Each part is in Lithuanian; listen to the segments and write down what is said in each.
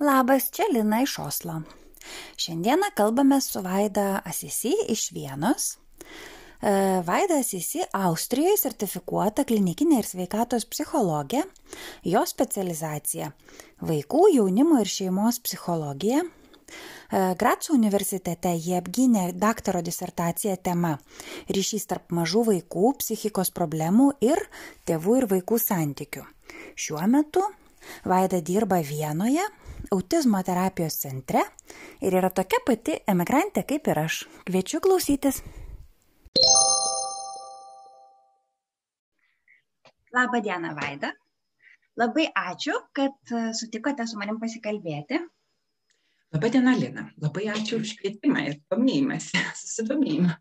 Labas, čia Lina iš Oslo. Šiandieną kalbame su Vaida Asisi iš Vienos. E, Vaida Asisi Austrijoje sertifikuota klinikinė ir sveikatos psichologė, jo specializacija - vaikų, jaunimo ir šeimos psichologija. E, Graco universitete jie apgynė daktaro disertaciją tema - ryšys tarp mažų vaikų, psichikos problemų ir tėvų ir vaikų santykių. Šiuo metu Vaida dirba Vienoje, autizmo terapijos centre ir yra tokia pati emigrantė kaip ir aš. Kviečiu klausytis. Labą dieną, Vaida. Labai ačiū, kad e, sutikote su manim pasikalbėti. Labą dieną, Lina. Labai ačiū už kvietimą ir domėjimąsi, susidomėjimą.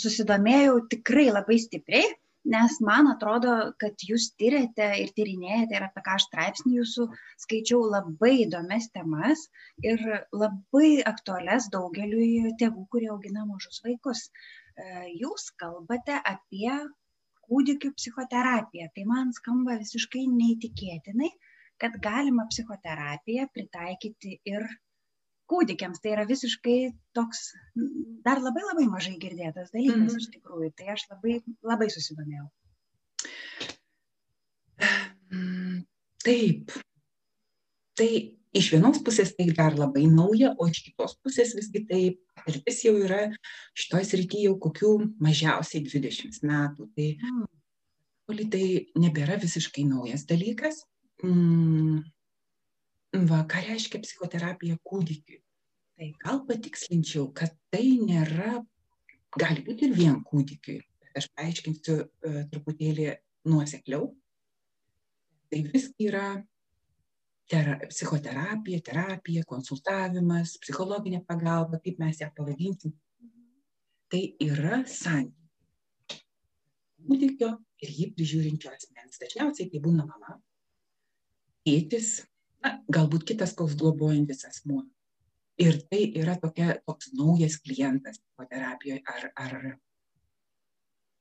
Susidomėjau tikrai labai stipriai, nes man atrodo, kad jūs tyrėte ir tyrinėjate ir apie ką aš straipsnį jūsų skaičiau labai įdomias temas ir labai aktualias daugeliui tėvų, kurie augina mažus vaikus. E, Jūs kalbate apie kūdikių psichoterapiją. Tai man skamba visiškai neįtikėtinai, kad galima psichoterapiją pritaikyti ir kūdikiams. Tai yra visiškai toks dar labai labai mažai girdėtas dalykas Mhm. iš tikrųjų. Tai aš labai, labai susidomėjau. Mm, Taip. Tai iš vienos pusės tai dar labai nauja, o iš kitos pusės visgi tai patirtis jau yra šitoj srity jau kokių mažiausiai 20 metų. Tai Mm. Tai nebėra visiškai naujas dalykas. Mm, Va, ką reiškia psichoterapija kūdikiui? Tai gal patikslinčiau, kad tai nėra, gali būti ir vien kūdikiui. Aš paaiškinsiu uh, truputėlį nuosekliau. Tai visgi yra tera, psichoterapija, terapija, konsultavimas, psichologinė pagalba, kaip mes ją pavadinsim. Tai yra santykiai. Kūdikio ir jį prižiūrinčio asmens. Dažniausiai tai būna mama, tėtis, na, galbūt kitas koks globojantis asmuo. Ir tai yra tokia, toks naujas klientas psichoterapijoje ar, ar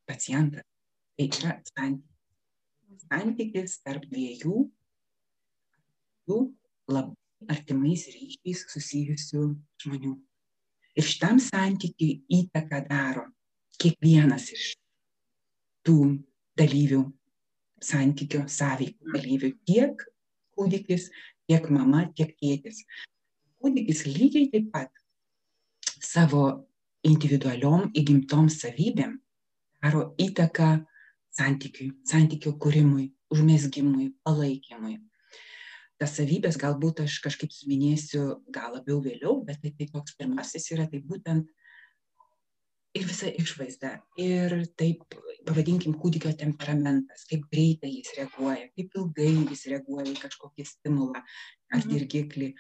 pacientas. Tai yra santykis. Santykis tarp dviejų, jų labai artimais ryšiais susijusių žmonių. Ir šitam santykiui įtaką daro kiekvienas iš tų dalyvių, santykio sąveikų dalyvių, tiek kūdikis, tiek mama, tiek tėtis. Kūdikis lygiai taip pat savo individualiom įgimtom savybėm daro įtaką santykiui, santykio kūrimui, užmėsgimui, palaikymui. Tas savybės galbūt aš kažkaip suminėsiu gal labiau vėliau, bet tai, tai toks pirmasis yra tai būtent ir visa išvaizda. Ir taip, pavadinkim, kūdikio temperamentas, kaip greitai jis reaguoja, kaip ilgai jis reaguoja į kažkokį stimulą ar Mhm. dirgiklį,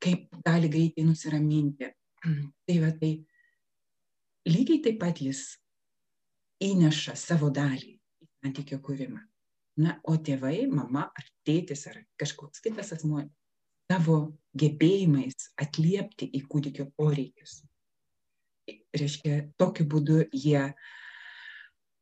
kaip gali greitai nusiraminti. Tai va tai lygiai taip pat jis įneša savo dalį į santykio kūrimą. Na, o tėvai, mama ar tėtis ar kažkoks kitas asmuo savo gebėjimais atliepti į kūdikio poreikius. Reiškia, tokiu būdu jie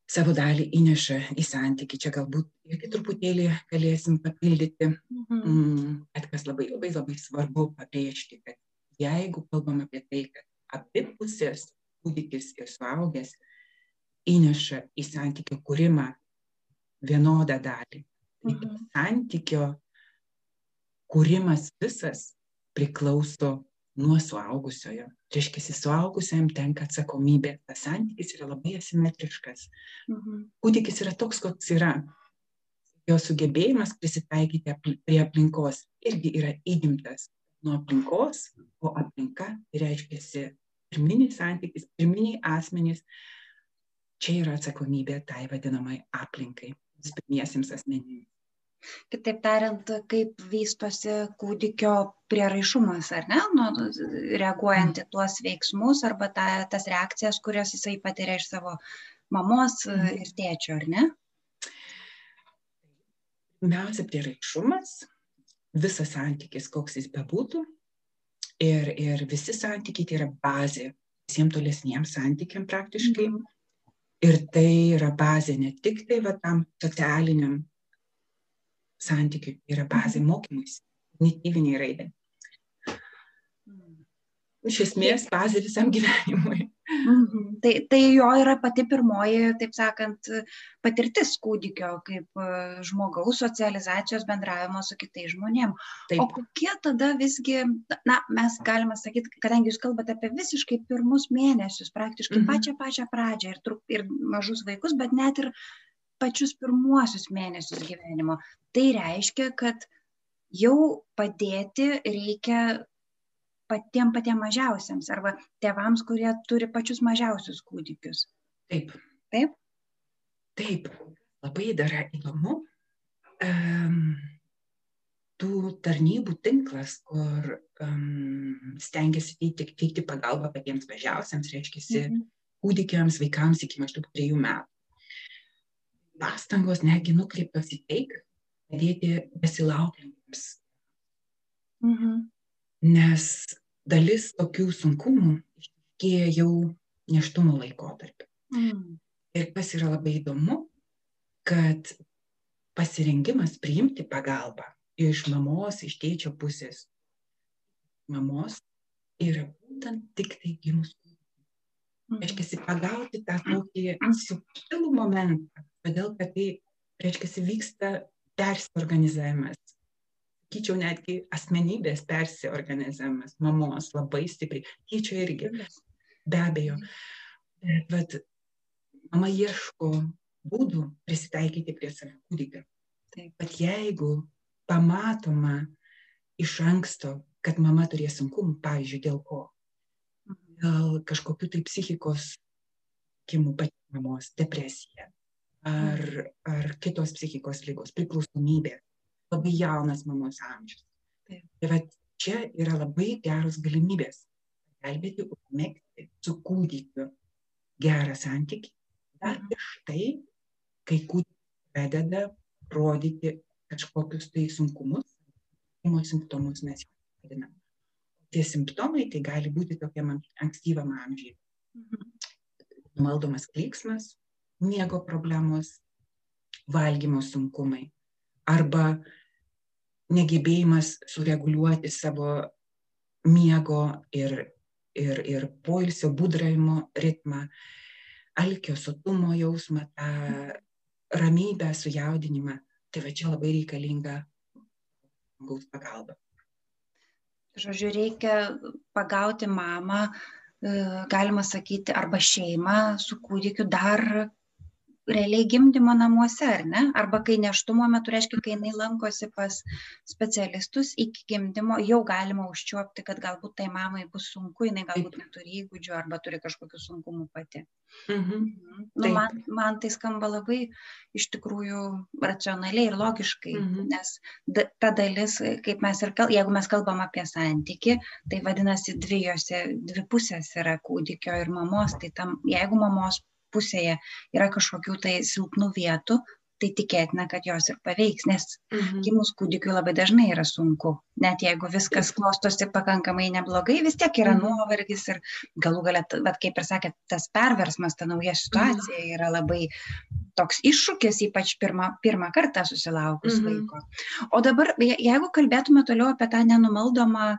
savo dalį įneša į santyki. Čia galbūt irgi truputėlį galėsim papildyti, Mhm. mm, bet kas labai labai labai svarbu pabrėžti, kad jeigu kalbam apie tai, kad abi pusės, kūdikis ir suaugęs, įneša į santykio kūrimą vienodą dalį. Tai Mhm. santykio kūrimas visas priklauso nuo suaugusiojo. Reiškia, suaugusiam tenka atsakomybė. Tas santykis yra labai asimetriškas. Mhm. Kūdikis yra toks, koks yra. Jo sugebėjimas prisitaikyti prie aplinkos irgi yra įgimtas nuo aplinkos, o aplinka reiškia pirminis santykis, pirminiai asmenys. Čia yra atsakomybė tai vadinamai aplinkai, pirmiesiems asmenims. Kitaip tariant, kaip vystosi kūdikio prieraišumas, ar ne, nu, reaguojant į tuos veiksmus arba ta, tas reakcijas, kurias jisai patiria iš savo mamos Mhm. ir tėčio, ar ne? Pirmiausia, prieraišumas, visas santykis, koks jis bebūtų. Ir, ir visi santykiai tai yra bazė visiems tolesniems santykiam praktiškai. Mhm. Ir tai yra bazė ne tik tai va tam socialiniam santykiui, yra bazė mokymuisi. kognityviniai raidai. Iš esmės, bazė visam gyvenimui. Mhm. Tai, tai jo yra pati pirmoji, taip sakant, patirtis kūdikio kaip e, žmogaus socializacijos bendravimo su kitais žmonėmis. O kokie tada visgi, na, mes galime sakyti, kadangi jūs kalbate apie visiškai pirmus mėnesius, praktiškai mhm. pačią pačią pradžią ir, trup, ir mažus vaikus, bet net ir pačius pirmuosius mėnesius gyvenimo, tai reiškia, kad jau padėti reikia patiem patiem mažiausiems arba tėvams, kurie turi pačius mažiausius kūdikius. Taip. Taip? Taip. Labai dar įdomu. Um, tų tarnybų tinklas, kur um, stengiasi teikti, teikti pagalbą patiems mažiausiams, reiškia, mhm. kūdikiams, vaikams iki maždaug trijų metų. Pastangos negi nukreiptos į tai, padėti besilaukiantiems. Mhm nes dalis tokių sunkumų išryškėja jau neštumo laikotarpiu. Mm. Ir kas yra labai įdomu, kad pasirengimas priimti pagalbą iš mamos, iš tėčio pusės, mamos yra būtent tik tai gimus kūdikį. Reiškia, pagauti tą tokį subtilų momentą, todėl kad tai, reiškia, vyksta persiorganizavimas sakyčiau netgi asmenybės persiorganizavimas mamos labai stipriai, tėčio irgi, be abejo. Bet mama ieško būdų prisitaikyti prie savo kūdikio. Bet jeigu pamatoma iš anksto, kad mama turės sunkumų, pavyzdžiui, dėl ko? Mhm. Dėl kažkokių tai psichikos kimų patirmamos, depresija ar, mhm. ar kitos psichikos lygos, priklausomybė, labai jaunas mamos amžius. Tai va čia yra labai geros galimybės pagelbėti užmėgti su kūdikiu gerą santykį. Dar iš tai, kai kūdikis pradeda rodyti kažkokius tai sunkumus, simptomus mes jau vadinam. Tie simptomai tai gali būti tokiam ankstyvam amžiui. Mhm. Numaldomas klyksmas, miego problemos, valgymo sunkumai, arba negebėjimas sureguliuoti savo miego ir, ir, ir poilsio būdravimo ritmą, alkio sotumo jausmą, tą ramybę, sujaudinimą. Tai va čia labai reikalinga žmogaus pagalba. Žodžiu, reikia pagauti mamą, e, galima sakyti, arba šeimą su kūdikiu dar realiai gimdymo namuose, ar ne? Arba kai neštumo metu, reiškia, kai jinai lankosi pas specialistus iki gimdymo, jau galima užčiuopti, kad galbūt tai mamai bus sunku, jinai galbūt neturi įgūdžių arba turi kažkokių sunkumų pati. Mhm. mhm. Nu, man, man tai skamba labai iš tikrųjų racionaliai ir logiškai, mhm. nes ta dalis, kaip mes ir kalbame, jeigu mes kalbam apie santyki, tai vadinasi dviejose, dvi pusės yra kūdikio ir mamos, tai tam, jeigu mamos pusėje yra kažkokių tai silpnų vietų, tai tikėtina, kad jos ir paveiks, nes mhm. gimus kūdikiu labai dažnai yra sunku. Net jeigu viskas klostosi pakankamai neblogai, vis tiek yra mhm. nuovargis ir galų galę, bet kaip ir sakėt, tas perversmas, ta nauja situacija mhm. yra labai toks iššūkis, ypač pirmą, pirmą kartą susilaukus mhm. vaiko. O dabar, jeigu kalbėtume toliau apie tą nenumaldomą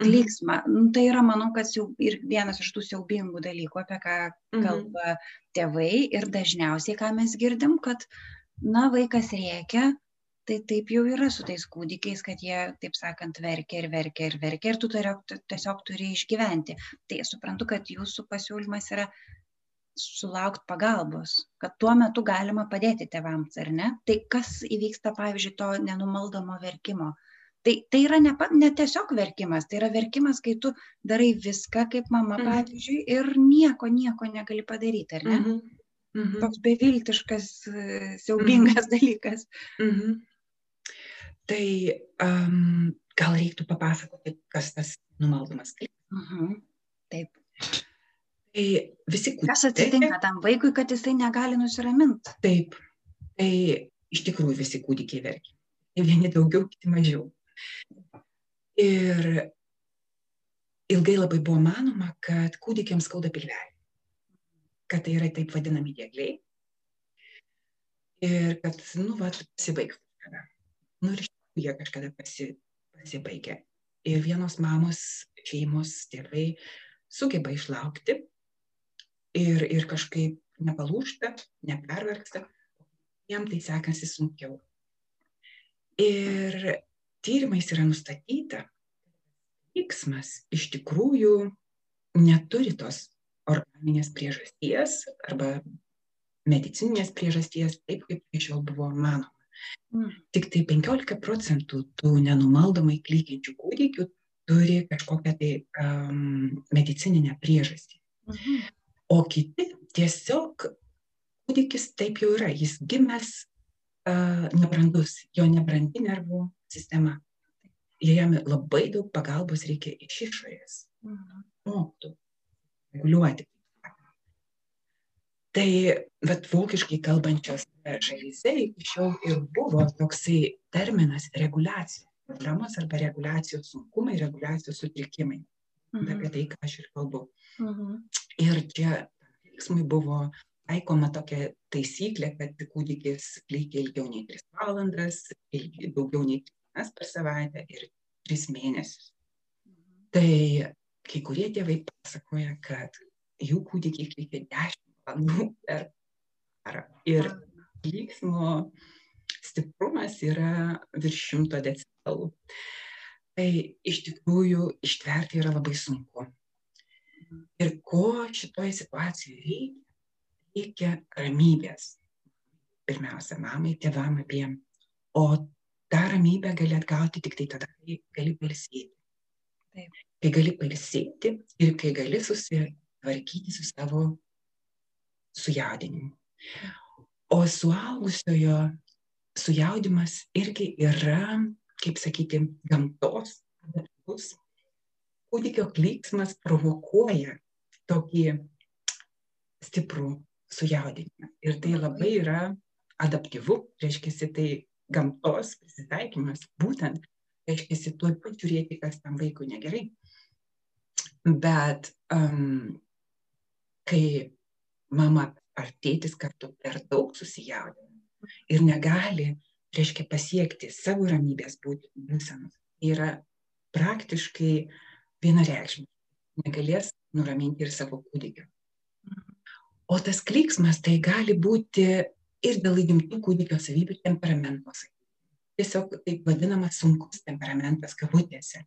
klyksmą. Nu, tai yra, manau, kad jau ir vienas iš tų siaubingų dalykų, apie ką mhm. kalba tėvai ir dažniausiai, ką mes girdim, kad, na, vaikas rėkia, tai taip jau yra su tais kūdikiais, kad jie, taip sakant, verkia ir verkia ir verkia ir tu tiesiog turi išgyventi. Tai suprantu, kad jūsų pasiūlymas yra sulaukti pagalbos, kad tuo metu galima padėti tėvams, ar ne? Tai kas įvyksta, pavyzdžiui, to nenumaldomo verkimo? Tai, tai yra ne, ne tiesiog verkimas, tai yra verkimas, kai tu darai viską kaip mama, mhm. pavyzdžiui, ir nieko, nieko negali padaryti, ar ne? Mhm. Mhm. Toks beviltiškas, siaubingas mhm. dalykas. Mhm. Tai um, gal reiktų papasakoti, kas tas numaldomas klipas. Mhm. Taip. Tai visi kūdikiai. Kas atsitinka tam vaikui, kad jisai negali nusiraminti? Taip. Tai iš tikrųjų visi kūdikiai verkia. Vieni daugiau, kiti mažiau. Ir ilgai labai buvo manoma, kad kūdikiams skauda pilvelį, kad tai yra taip vadinami dėgliai ir kad, nu, va, pasibaigs kažkada. Nu, ir iš tikrųjų jie kažkada pasi, pasibaigia. Ir vienos mamos, šeimos, tėvai sugeba išlaukti ir, ir kažkaip nepalūšta, nepervargsta, jam tai sekasi sunkiau. Ir tyrimais yra nustatyta, vyksmas iš tikrųjų neturi tos organinės priežasties arba medicininės priežasties, taip kaip iki šiol buvo manoma. Mm. Tik tai 15 procentų tų nenumaldomai klykiančių kūdikių turi kažkokią tai um, medicininę priežastį. Mhm. O kiti tiesiog kūdikis taip jau yra, jis gimęs nebrandus, jo nebrandi nervų sistema. Jam labai daug pagalbos reikia iš išorės. Mhm. Moktų reguliuoti tai vat vokiškai kalbančiose šalyse iki šiol ir buvo toksai terminas reguliacija problemos arba reguliacijos sunkumai reguliacijos sutrikimai mhm. apie tai ką aš ir kalbu mhm. ir čia veiksmui buvo taikoma tokia taisyklė kad kūdikis klykia ilgiau nei tris valandas ilgi, daugiau nei tris per savaitę ir tris mėnesius tai kai kurie tėvai pasakoja kad jų kūdikiai klykia dešimt valandų per parą. Ir klyksmo stiprumas yra virš šimto decibelų. Tai iš tikrųjų ištverti yra labai sunku. Ir ko šitoje situacijoje reikia? Reikia ramybės. Pirmiausia, mamai, tėvam abiem. O tą ramybę gali atgauti tik tai tada, kai gali palsėti. Taip. Kai gali palsėti ir kai gali susitvarkyti su savo sujaudinimu. O suaugusiojo sujaudimas irgi yra, kaip sakyti, gamtos adaptyvus. Kūdikio klyksmas provokuoja tokį stiprų sujaudinimą. Ir tai labai yra adaptyvu, reiškia, tai gamtos prisitaikymas būtent, reiškia, tuoj pat žiūrėti, kas tam vaikui negerai. Bet um, kai mama ar tėtis kartu per daug susijaudina ir negali, reiškia, pasiekti savo ramybės būsenos, yra praktiškai vienareikšmiai. Negalės nuraminti ir savo kūdikio. O tas klyksmas tai gali būti ir dėl įgimtų kūdikio savybių temperamentos. Tiesiog taip vadinamas sunkus temperamentas kabutėse.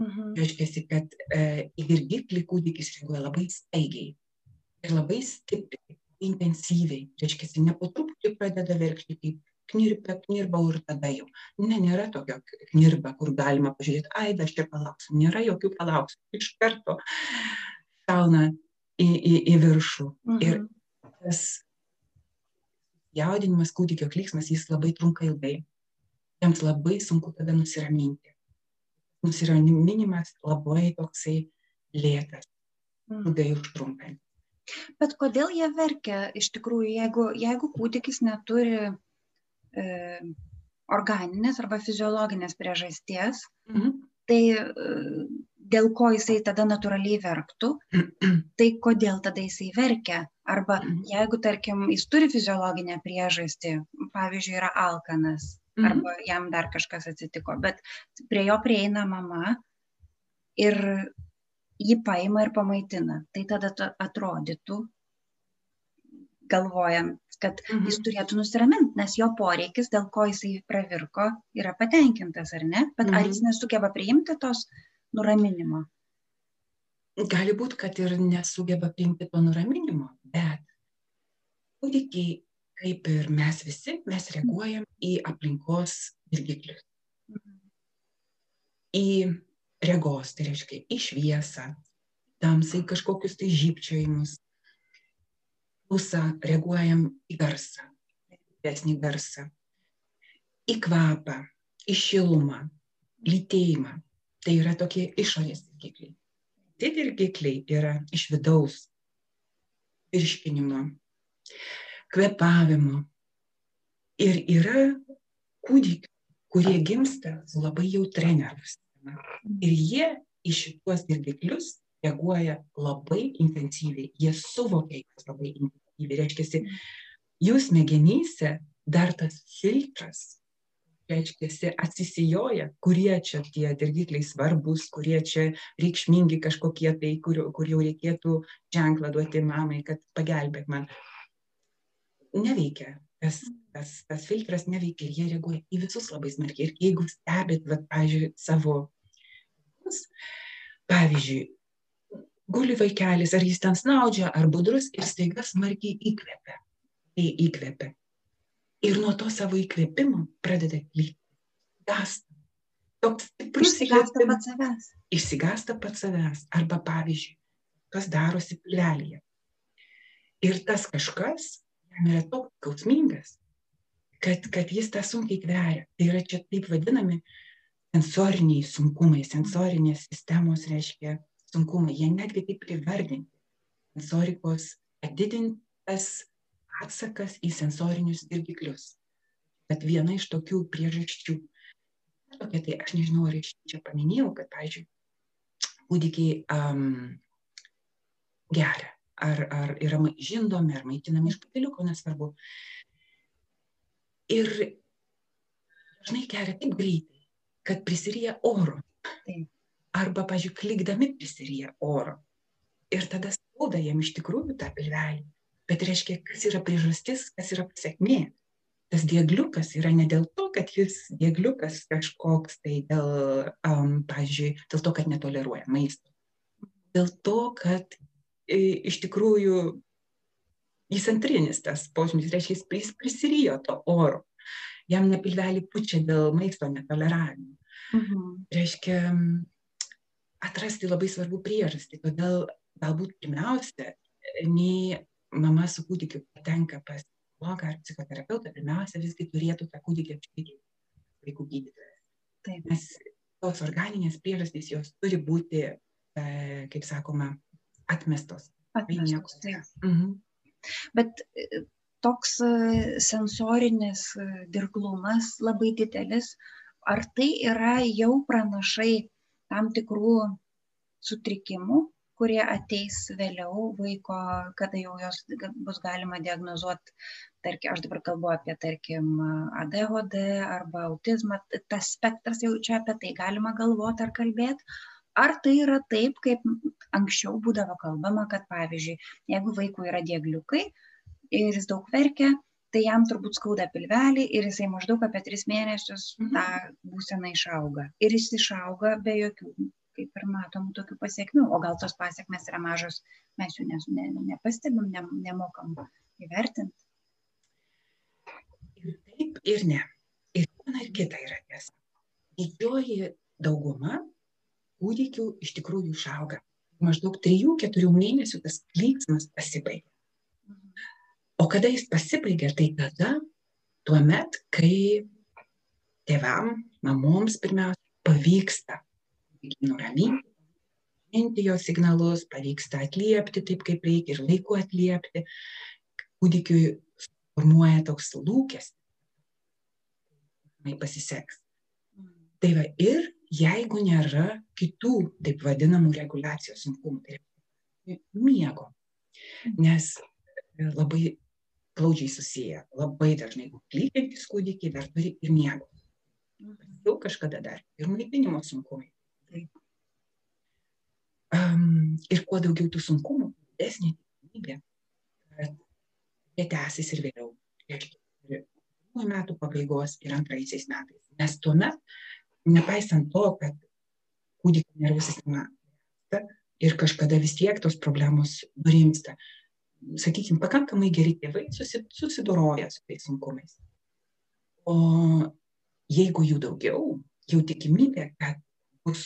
Mhm. Reiškia, kad e, į dirgiklį kūdikis reaguoja labai staigiai ir labai stipriai, intensyviai, reiškia, ne po truputį pradeda verkti, kaip knirpia, knirbau ir tada jau. Ne, nėra tokio knirbą, kur galima pažiūrėti, ai, aš čia palauksiu. Nėra jokių palauksiu. Iš karto šauna į, į, į viršų. Mhm. Ir tas jaudinimas, kūdikio klyksmas, jis labai trunka ilgai. Jiems labai sunku tada nusiraminti. Nusiraminimas labai toksai lėtas, mhm. ilgai užtrunkantis. Bet kodėl jie verkia iš tikrųjų, jeigu, jeigu kūdikis neturi e, organinės arba fiziologinės priežasties, mhm. tai e, dėl ko jisai tada natūraliai verktų, tai kodėl tada jisai verkia. Arba mhm. jeigu, tarkim, jis turi fiziologinę priežastį, pavyzdžiui, yra alkanas, mhm. arba jam dar kažkas atsitiko, bet prie jo prieina mama ir jį paima ir pamaitina. Tai tada atrodytų, galvojant, kad mhm. jis turėtų nusiraminti, nes jo poreikis, dėl ko jisai pravirko, yra patenkintas, ar ne? Bet mhm. ar jis nesugeba priimti tos nuraminimo? Gali būti, kad ir nesugeba priimti to nuraminimo, bet kūdikiai, kaip ir mes visi, mes reaguojam į aplinkos dirgiklius. Į regos, tai reiškia į šviesą, tamsai kažkokius tai žypčiojimus. Klausą reaguojam į garsą, didesnį garsą, į kvapą, į šilumą, lytėjimą. Tai yra tokie išorės dirgikliai. Tie dirgikliai yra iš vidaus virškinimo, kvepavimo. Ir yra kūdikių, kurie gimsta su labai jautria nervų sistema. Ir jie į šituos dirgiklius reaguoja labai intensyviai, jie suvokia juos labai intensyviai. Reiškia, jų smegenyse dar tas filtras, reiškia, atsisijoja, kurie čia tie dirgikliai svarbus, kurie čia reikšmingi kažkokie tai, kur, kur jau reikėtų ženklą duoti mamai, kad pagelbėk man. Neveikia. Tas, tas, tas filtras neveikia ir jie reaguoja į visus labai smarkiai. Ir jeigu stebit, va, pavyzdžiui, savo, pavyzdžiui, guli vaikelis, ar jis ten snaudžia, ar budrus ir staiga smarkiai įkvepia. Tai įkvepia. Ir nuo to savo įkvėpimo pradeda. Gasta. Toks stiprus įkvėpimas. pats savęs. Išsigasta pats savęs. Arba pavyzdžiui, kas darosi pilvelėje. Ir tas kažkas jam yra toks skausmingas, kad, kad jis tą sunkiai tveria. Tai yra čia taip vadinami sensoriniai sunkumai, sensorinės sistemos reiškia sunkumai. Jie netgi taip privardinti. Sensorikos padidintas atsakas į sensorinius dirgiklius. Bet viena iš tokių priežasčių, tokia tai aš nežinau, ar aš čia paminėjau, kad, pavyzdžiui, kūdikiai um, geria, ar, ar yra žindomi, ar maitinami iš patiliuko, nesvarbu. Ir dažnai geria taip greitai, kad prisiryja oro. Arba, pažiūrėjau, klikdami prisiryja oro. Ir tada skauda jam iš tikrųjų tą pilvelį bet reiškia, kas yra priežastis, kas yra pasiekmė. Tas diegliukas yra ne dėl to, kad jis diegliukas kažkoks, tai dėl, um, pavyzdžiui, dėl to, kad netoleruoja maisto. Dėl to, kad iš tikrųjų jis antrinis tas požymis, reiškia, jis prisirijo to oro. Jam nepilvelį pučia dėl maisto netoleravimo. Mhm. Reiškia, atrasti labai svarbu priežastį. Todėl galbūt pirmiausia, nei mama su kūdikiu patenka pas psichologą ar psichoterapeutą, pirmiausia, visgi turėtų tą kūdikį apskaityti vaikų gydytojas. Taip. Nes tos organinės priežastys jos turi būti, e, kaip sakoma, atmestos. Atmestos. Mhm. Bet e, toks e, sensorinis e, dirglumas labai didelis, ar tai yra jau pranašai tam tikrų sutrikimų, kurie ateis vėliau vaiko, kada jau jos bus galima diagnozuoti, tarkim, aš dabar kalbu apie, tarkim, ADHD arba autizmą, tas spektras jau čia apie tai galima galvoti ar kalbėti. Ar tai yra taip, kaip anksčiau būdavo kalbama, kad pavyzdžiui, jeigu vaikui yra diegliukai ir jis daug verkia, tai jam turbūt skauda pilvelį ir jisai maždaug apie tris mėnesius tą mhm. būseną išauga. Ir jis išauga be jokių kaip ir matom tokių pasiekmių, o gal tos pasiekmes yra mažos, mes jų ne, ne, nepastebim, ne, nemokam įvertinti. Ir taip, ir ne. Ir viena ir kita yra tiesa. Didžioji dauguma kūdikių iš tikrųjų išauga. Maždaug 3-4 mėnesių tas klyksmas pasibaigia. O kada jis pasibaigia, tai tada, tuo met, kai tėvam, mamoms pirmiausia pavyksta nuraminti, pažinti jo signalus, pavyksta atliepti taip, kaip reikia ir laiku atliepti. Kūdikiui formuoja toks lūkestis, tai pasiseks. Tai va ir jeigu nėra kitų taip vadinamų reguliacijos sunkumų, tai miego, nes labai glaudžiai susiję, labai dažnai klykiantis kūdikiai dar turi ir miego. Jau kažkada dar ir maitinimo sunkumai. Um, ir kuo daugiau tų sunkumų, didesnė tikimybė, kad jie tęsis ir vėliau. Ir metų pabaigos ir antraisiais metais. Nes tuomet, nepaisant to, kad kūdikio nervų sistema ir kažkada vis tiek tos problemos nurimsta, sakykime, pakankamai geri tėvai susidoroja su tais sunkumais. O jeigu jų daugiau, jau tikimybė, kad bus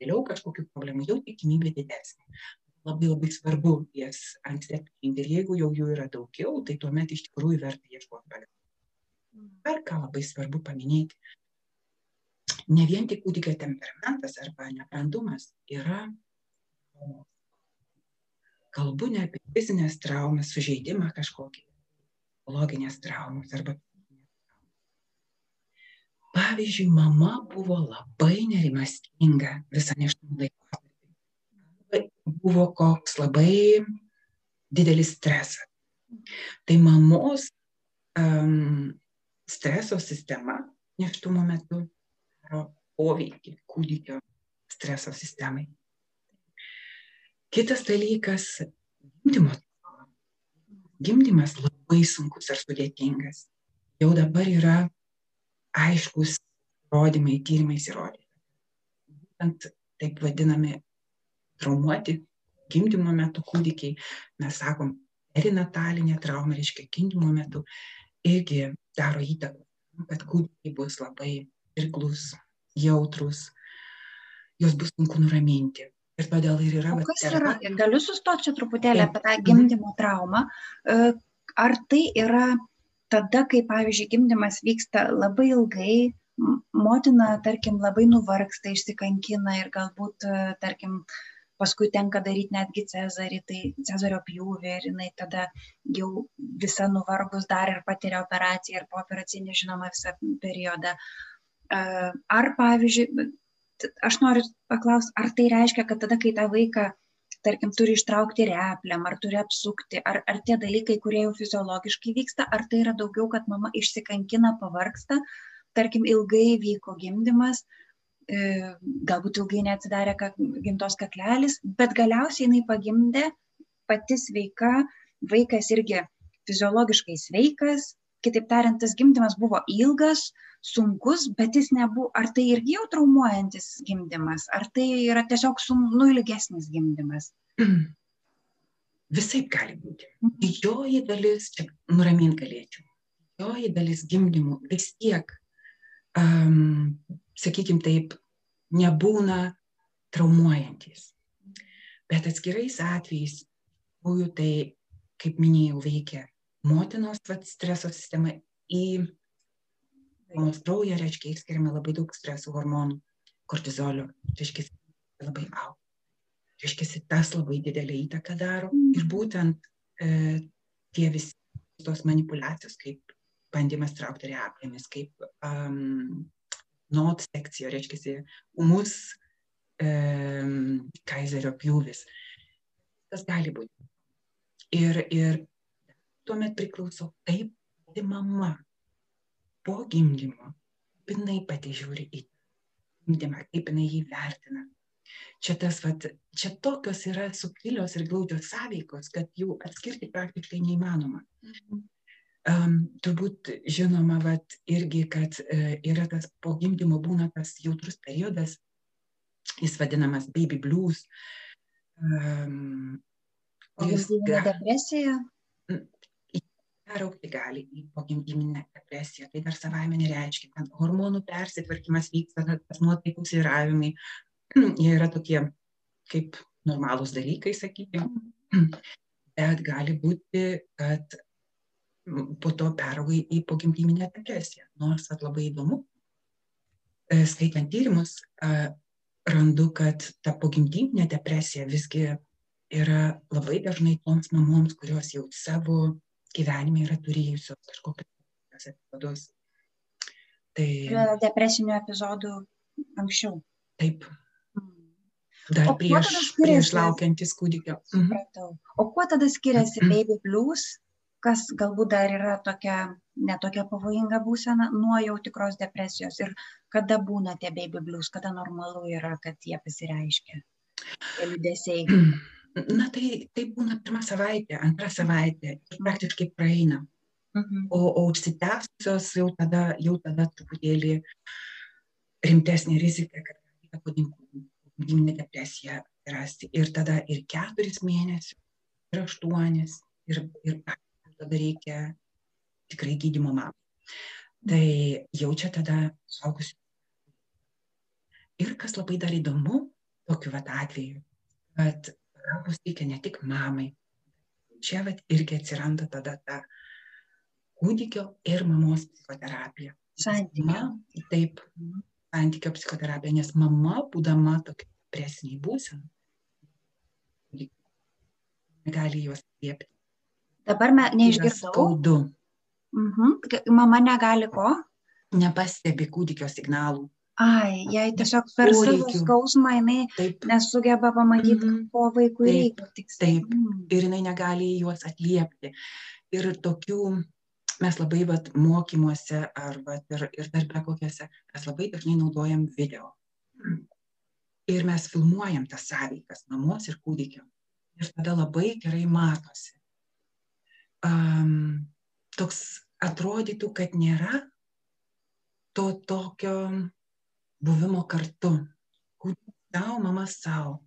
vėliau kažkokių problemų, jau tikimybė didesnė. Labai labai svarbu jas anksti atpažinti ir jeigu jau jų yra daugiau, tai tuomet iš tikrųjų verta ieškoti pagalbos. Dar ką labai svarbu paminėti, ne vien tik kūdikio temperamentas arba nebrandumas yra kalbu ne apie fizinės traumas, sužeidimą kažkokį, psichologinės traumas arba pavyzdžiui mama buvo labai nerimastinga visą nėštumo laikotarpį buvo koks labai didelis stresas tai mamos um, streso sistema neštumo metu daro poveikį kūdikio streso sistemai. Kitas dalykas - gimdymo. Gimdymas labai sunkus ir sudėtingas. Jau dabar yra aiškus įrodymai, tyrimais įrodyti. Būtent taip vadinami traumuoti gimdymo metu kūdikiai, mes sakom, perinatalinė trauma, reiškia gimdymo metu, irgi daro įtaką, kad kūdikiai bus labai irklus, jautrus, juos bus sunku nuraminti. Ir todėl ir yra. O kas yra, galiu sustoti čia truputėlį apie tą gimdymo traumą. E, ar tai yra tada, kai, pavyzdžiui, gimdymas vyksta labai ilgai, motina, tarkim, labai nuvargsta, išsikankina ir galbūt, tarkim, paskui tenka daryti netgi Cezarį, tai Cezario pjūvį ir jinai tada jau visa nuvargus dar ir patiria operaciją ir po operacinį žinoma visą periodą. Ar pavyzdžiui, aš noriu paklausti, ar tai reiškia, kad tada, kai tą vaiką, tarkim, turi ištraukti repliam, ar turi apsukti, ar, ar tie dalykai, kurie jau fiziologiškai vyksta, ar tai yra daugiau, kad mama išsikankina, pavarksta, tarkim, ilgai vyko gimdymas, E, galbūt ilgai neatsidarė gimtos kaklelis, bet galiausiai jinai pagimdė pati sveika, vaikas irgi fiziologiškai sveikas, kitaip tariant, tas gimdymas buvo ilgas, sunkus, bet jis nebuvo, ar tai irgi jau traumuojantis gimdymas, ar tai yra tiesiog sum, nu ilgesnis gimdymas. Visai gali būti. Didžioji dalis, čia nuramint galėčiau, didžioji dalis gimdymų vis tiek um, sakykime taip, nebūna traumuojantis. Bet atskirais atvejais, būjų tai, kaip minėjau, veikia motinos vat, streso sistema į mamos kraują, reiškia, išskiriame labai daug streso hormonų, kortizolio, reiškia, labai auga. Reiškia, tas labai didelį įtaką daro ir būtent e, tie visi tos manipulacijos, kaip bandymas traukti reaklėmis, kaip um, not sekcija, reiškia, umus um, kaizerio pjūvis. Tas gali būti. Ir, ir tuomet priklauso, kaip pati mama po gimdymo, jinai pati žiūri į gimdymą, kaip jinai jį vertina. Čia, tas, vat, čia tokios yra subtilios ir glaudžios sąveikos, kad jų atskirti praktiškai neįmanoma. Mhm. Um, turbūt žinoma, vat, irgi, kad uh, yra tas po gimdymo būna tas jautrus periodas, jis vadinamas baby blues. Um, jis depresija? Peraukti gali į pogimdyminę depresiją, tai dar savaime nereiškia, kad hormonų persitvarkymas vyksta, tas nuotaikų sviravimai, jie yra tokie kaip normalūs dalykai, sakykime, bet gali būti, kad po to perauga į pogimdyminę depresiją. Nors at labai įdomu, e, skaitant tyrimus, randu, kad ta pogimdyminė depresija visgi yra labai dažnai toms mamoms, kurios jau savo gyvenime yra turėjusios kažkokius epizodus. Tai... Depresinių epizodų anksčiau. Taip. Hmm. Dar o prieš, prieš laukiantis kūdikio. Supratau. O kuo tada skiriasi baby blues kas galbūt dar yra tokia netokia pavojinga būsena nuo jau tikros depresijos ir kada būna tie baby blues, kada normalu yra, kad jie pasireiškia, tie liūdėsiai. Na tai, tai būna pirmą savaitę, antrą savaitę ir praktiškai praeina. Mhm. O, o užsitęsusios jau tada, jau tada truputėlį rimtesnė rizika, kad pogimdyminė depresija rasti. Ir tada ir keturis mėnesius, ir aštuonis, ir, ir tada reikia tikrai gydymo mamai. Tai jaučia tada suaugusių. Ir kas labai dar įdomu, tokiu vat atveju, kad pagalbos reikia ne tik mamai. Čia vat irgi atsiranda tada ta kūdikio ir mamos psichoterapija. Santykio. Taip, santykio psichoterapija, nes mama, būdama tokia depresiniai būsena, negali juos liepti Dabar me, neišgirdau. Skaudu. Mhm. Mama negali ko? Nepastebi kūdikio signalų. Ai, jai tiesiog per savo skausmą jinai taip. nesugeba pamatyti, mm -hmm. ko vaikui reikia. Tiksliai. Taip, mm. ir jinai negali juos atliepti. Ir tokių mes labai vat, mokymuose ar vat, ir, ir darbe kokiuose, mes labai dažnai naudojam video. Ir mes filmuojam tas sąveikas mamos ir kūdikio. Ir tada labai gerai matosi. Um, toks atrodytų, kad nėra to tokio buvimo kartu. Savo, mama savo.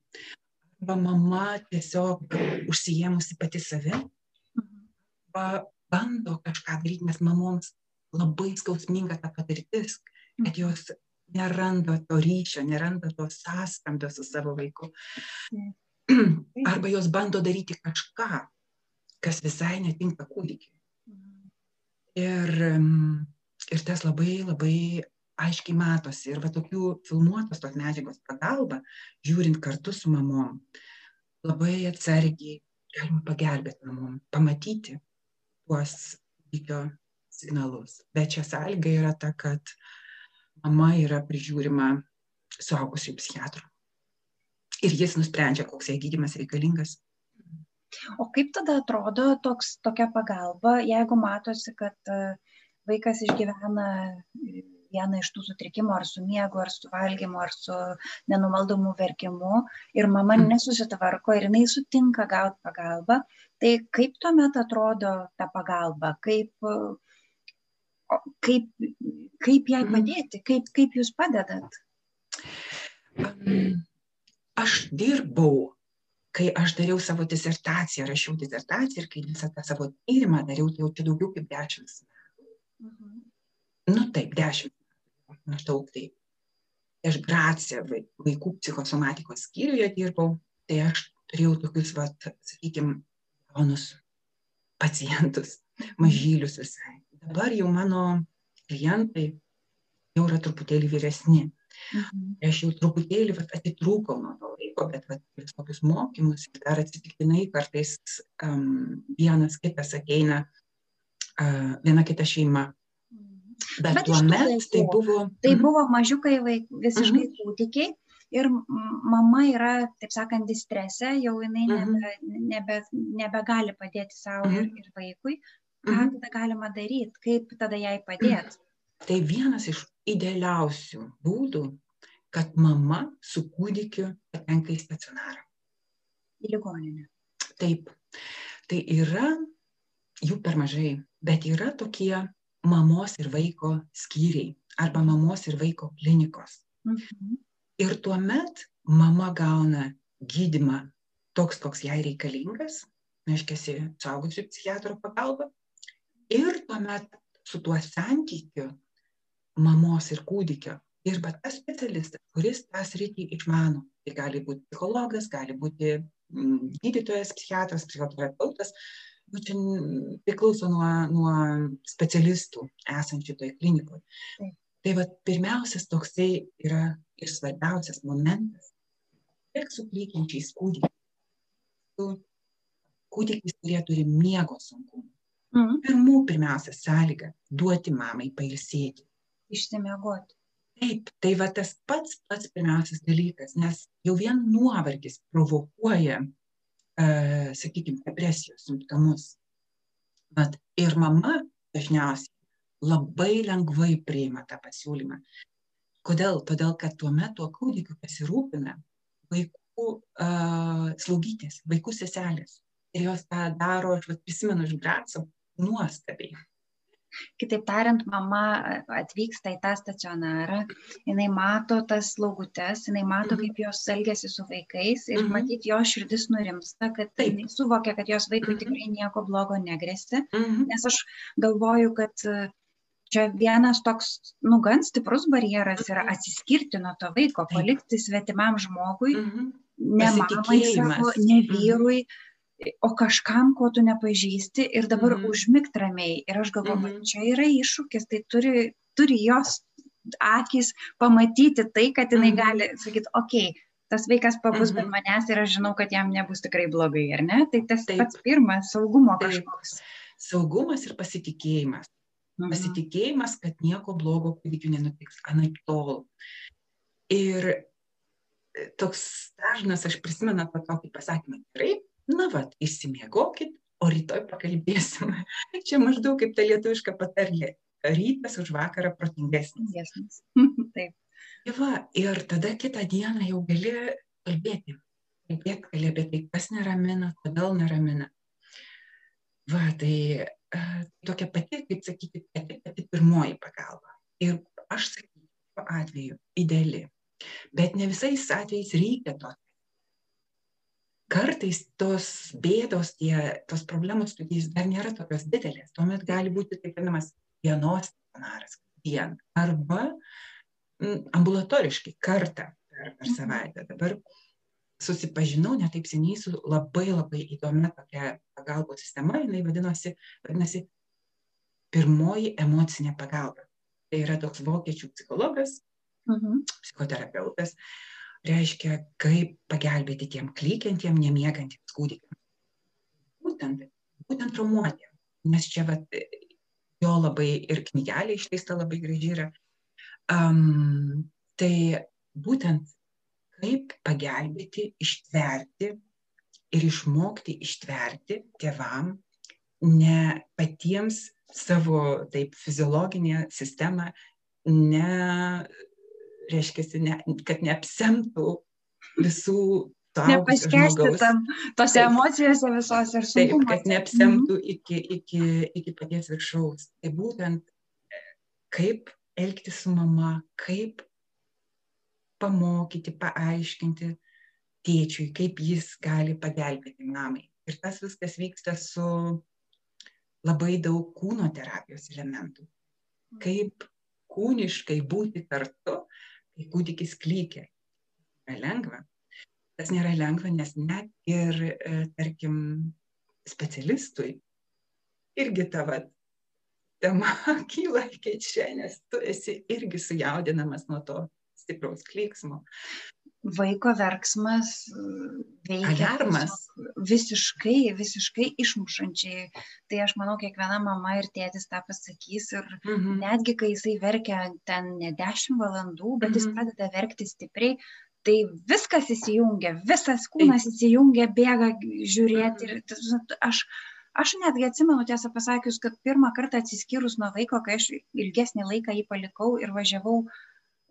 Arba mama tiesiog užsijėmusi pati savi. Arba bando kažką daryti, nes mamoms labai skausminga ta patirtis, kad jos neranda to ryšio, neranda to sąskambio su savo vaiku. Arba jos bando daryti kažką, kas visai netinka kūdikiai. Ir, ir tas labai labai aiškiai matosi. Ir va tokių filmuotos tos medžiagos pagalba, žiūrint kartu su mamom, labai atsargiai galima pagelbėti mamom, pamatyti tuos kūdikio signalus. Bet čia sąlyga yra ta, kad mama yra prižiūrima suaugusių psichiatrų. Ir jis nusprendžia, koks jai gydimas reikalingas. O kaip tada atrodo toks, tokia pagalba, jeigu matosi, kad vaikas išgyvena vieną iš tų sutrikimų, ar su miegu, ar su valgymu, ar su nenumaldomu verkimu, ir mama nesusitvarko ir jinai sutinka gauti pagalbą, tai kaip tuomet atrodo ta pagalba, kaip, kaip, kaip jai padėti, kaip, kaip jūs padedat? Aš dirbau kai aš dariau savo disertaciją, rašiau disertaciją ir kai visą tą savo tyrimą dariau, tai jau čia daugiau kaip dešimt metų. Mhm. Nu taip, dešimt maždaug tai aš Gracija vaikų psichosomatikos skyriuje dirbau, tai aš turėjau tokius, vat, sakykime, jaunus pacientus, mažylius visai. Dabar jau mano klientai jau yra truputėlį vyresni. Mhm. Aš jau truputėlį vat, atitrūkau nuo to laiko, bet vat, tokius mokymus dar atsitiktinai kartais um, vienas kitas ateina, uh, viena kita šeima Bet, Bet tuomet tai buvo. Tai mhm. buvo mažiukai vaik, visiškai -hmm. kūdikiai ir mama yra, taip sakant, distrese, jau jinai mm -hmm. nebe, nebe, nebegali padėti savo ir, ir vaikui. Ką tada galima daryti, kaip tada jai padėti? Tai vienas iš idealiausių būdų, kad mama su kūdikiu patenka į stacionarą. Į ligoninę. Taip. Tai yra, jų per mažai, bet yra tokie mamos ir vaiko skyriai arba mamos ir vaiko klinikos. Mhm. Ir tuomet mama gauna gydimą toks, koks jai reikalingas, reiškia, suaugusių psichiatro pagalba. Ir tuomet su tuo santykiu mamos ir kūdikio dirba tas specialistas, kuris tą sritį išmano. Tai gali būti psichologas, gali būti mm, gydytojas, psichiatras, psichoterapeutas, nu čia priklauso nuo, nuo specialistų esančių toje klinikoje. Taip. Tai va, pirmiausias toksai yra ir svarbiausias momentas, tiek su klykiančiais kūdikiais, su kūdikiais, kurie turi miego sunkumų. Mhm. Pirmų pirmiausia sąlyga - duoti mamai pailsėti. Išsimiegoti. Taip, tai va tas pats pats pirmiausias dalykas, nes jau vien nuovargis provokuoja sakykime, depresijos simptomus. Bet ir mama dažniausiai labai lengvai priima tą pasiūlymą. Kodėl? Todėl, kad tuo metu kūdikiu pasirūpina vaikų uh, slaugytės, vaikų seselės. Ir jos tą daro, aš prisimenu iš Graco, nuostabiai. Kitaip tariant, mama atvyksta į tą stacionarą, jinai mato tas slaugutes, jinai mato, mhm. kaip jos elgesi su vaikais ir mhm. matyt, jos širdis nurimsta, kad tai jinai suvokia, kad jos vaikui mhm. tikrai nieko blogo negrėsi. Nes aš galvoju, kad čia vienas toks, nu, gan stiprus barjeras yra atsiskirti nuo to vaiko, palikti svetimam žmogui, ne mamai savo, ne vyrui. Mm -hmm o kažkam, ko tu nepažįsti ir dabar mm. užmigt ramiai. Ir aš galvoju, mm. čia yra iššūkis, tai turi, turi jos akis pamatyti tai, kad jinai mm. gali sakyti, okei, okay, tas vaikas pabus mm -hmm. be manęs ir aš žinau, kad jam nebus tikrai blogai, ar ne? Tai tas Taip. pats pirmas saugumo kažkoks. Saugumas ir pasitikėjimas. Mhm. Pasitikėjimas, kad nieko blogo kūdikiu nenutiks, anaip tol. Ir toks dažnas, aš prisimenu tą tokį pasakymą, gerai, na vat, išsimiegokit, o rytoj pakalbėsim. Čia maždaug kaip ta lietuviška patarlė. Rytas už vakarą protingesnis. Taip. Tai va, ir tada kitą dieną jau gali kalbėti. Kalbėti gali apie tai, kas neramina, kodėl neramina. Va, tai uh, tokia pati, kaip sakyti, pati, pati pirmoji pagalba. Ir aš sakyčiau, atveju ideali. Bet ne visais atvejais reikia to kartais tos bėdos, tie, tos problemos studijais dar nėra tokios didelės. Tuomet gali būti taip vadinamas dienos stacionaras vien arba ambulatoriškai kartą per, per savaitę. Dabar susipažinau netaip seniai su labai labai įdomia tokia pagalbos sistema, jinai vadinosi, vadinasi pirmoji emocinė pagalba. Tai yra toks vokiečių psichologas, mhm. psichoterapeutas, reiškia, kaip pagelbėti tiem klykiantiem, nemiegantiems kūdikiams. Būtent, būtent traumuotiem. Nes čia vat, jo labai ir knygelė išleista labai gražiai yra. Um, tai būtent kaip pagelbėti, ištverti ir išmokti ištverti tėvam, ne patiems savo taip fiziologinę sistemą ne reiškia, ne, kad neapsemtų visų Nepaskesti tam, tose taip, emocijose visos ir sunkumose. Taip, kad neapsemtų iki, iki, iki paties viršaus. Tai būtent kaip elgtis su mama, kaip pamokyti, paaiškinti tėčiui, kaip jis gali pagelbėti mamai. Ir tas viskas vyksta su labai daug kūno terapijos elementų. Kaip kūniškai būti kartu, kai kūdikis klykia. Yra lengva. Tas nėra lengva, nes net ir, e, tarkim, specialistui irgi tavo tema kyla iki čia, nes tu esi irgi sujaudinamas nuo to stipraus klyksmo vaiko verksmas veikia Alarmas. visiškai, visiškai išmušančiai. Tai aš manau, kiekviena mama ir tėtis tą pasakys. Ir mhm. netgi, kai jisai verkia ten ne 10 valandų, bet mhm. jis pradeda verkti stipriai, tai viskas įsijungia, visas kūnas įsijungia, bėga žiūrėti. Ir mhm. aš, aš netgi atsimenu, tiesą pasakius, kad pirmą kartą atsiskyrus nuo vaiko, kai aš ilgesnį laiką jį palikau ir važiavau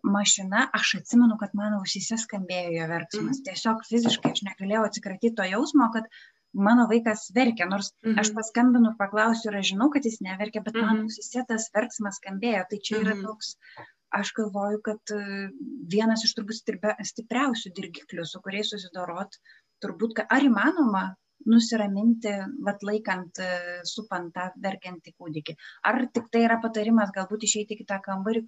mašina, aš atsimenu, kad mano ausyse skambėjo jo verksmas. Mm. Tiesiog fiziškai aš negalėjau atsikratyti to jausmo, kad mano vaikas verkia, nors mm -hmm. aš paskambinu, paklausiu ir aš žinau, kad jis neverkia, bet mm -hmm. mano ausyse tas verksmas skambėjo. Tai čia yra -hmm. toks, aš galvoju, kad e, vienas iš turbūt stipriausių dirgiklių, su kuriais susidorot, turbūt, ar įmanoma nusiraminti, vat laikant, e, supant tą verkiantį kūdikį. Ar tik tai yra patarimas galbūt išeiti į kitą kambarį,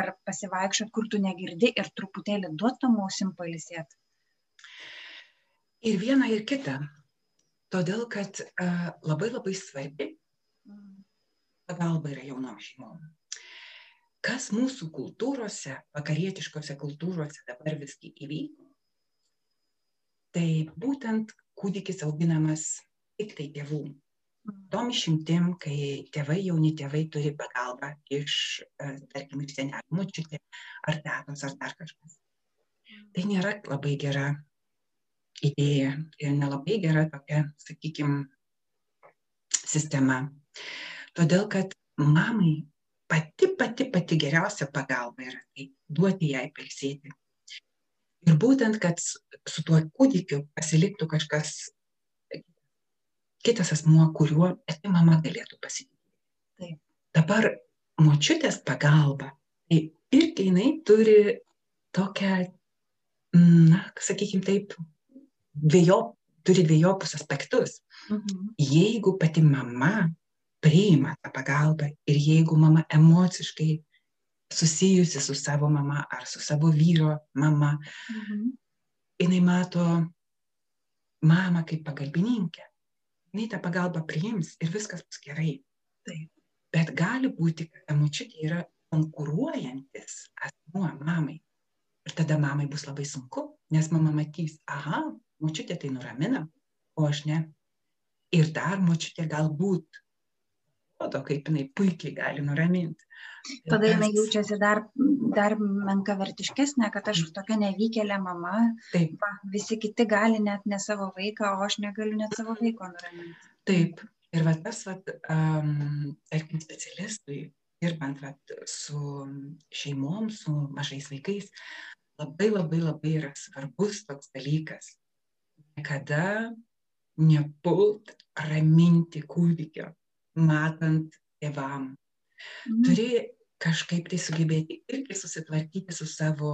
ar pasivaikščiot, kur tu negirdi ir truputėlį duotam ausim palisėti. Ir viena, ir kita. Todėl, kad uh, labai labai svarbi pagalba yra jaunom šeimom. Kas mūsų kultūrose, vakarietiškose kultūrose dabar visgi įvyko, tai būtent kūdikis auginamas tik tai tėvų. Tom išimtim, kai tėvai, jauni tėvai turi pagalbą iš, e, tarkim, iš senelių, mučiutė, ar tetos, ar dar kažkas. Tai nėra labai gera idėja ir nelabai gera tokia, sakykime, sistema. Todėl, kad mamai pati, pati, pati geriausia pagalba yra tai duoti jai pilsėti, Ir būtent, kad su tuo kūdikiu pasiliktų kažkas kitas asmuo, kuriuo pati mama galėtų pasitikėti. Dabar močiutės pagalba, tai irgi jinai turi tokią, na, sakykime taip, dviejo, turi dviejopus aspektus. Mhm. Jeigu pati mama priima tą pagalbą ir jeigu mama emociškai susijusi su savo mama ar su savo vyro mama. Mhm. Jis mato mamą kaip pagalbininkę. Jis tą pagalbą priims ir viskas bus gerai. Taip. Bet gali būti, kad ta močiutė yra konkuruojantis asmuo mamai. Ir tada mamai bus labai sunku, nes mama matys, aha, močiutė tai nuramina, o aš ne. Ir dar močiutė galbūt rodo, kaip jinai puikiai gali nuraminti. Tada jinai jaučiasi dar, dar menkavertiškesnė, kad aš tokia nevykėlė mama. Taip. Va, visi kiti gali net ne savo vaiką, o aš negaliu net savo vaiko nuraminti. Taip, ir va tas, va, um, tarkim, specialistui, dirbant va, su šeimom, su mažais vaikais, labai labai labai yra svarbus toks dalykas. Niekada nepult raminti kūdikio, matant tėvam. Mhm. Turi kažkaip tai sugebėti irgi susitvarkyti su savo,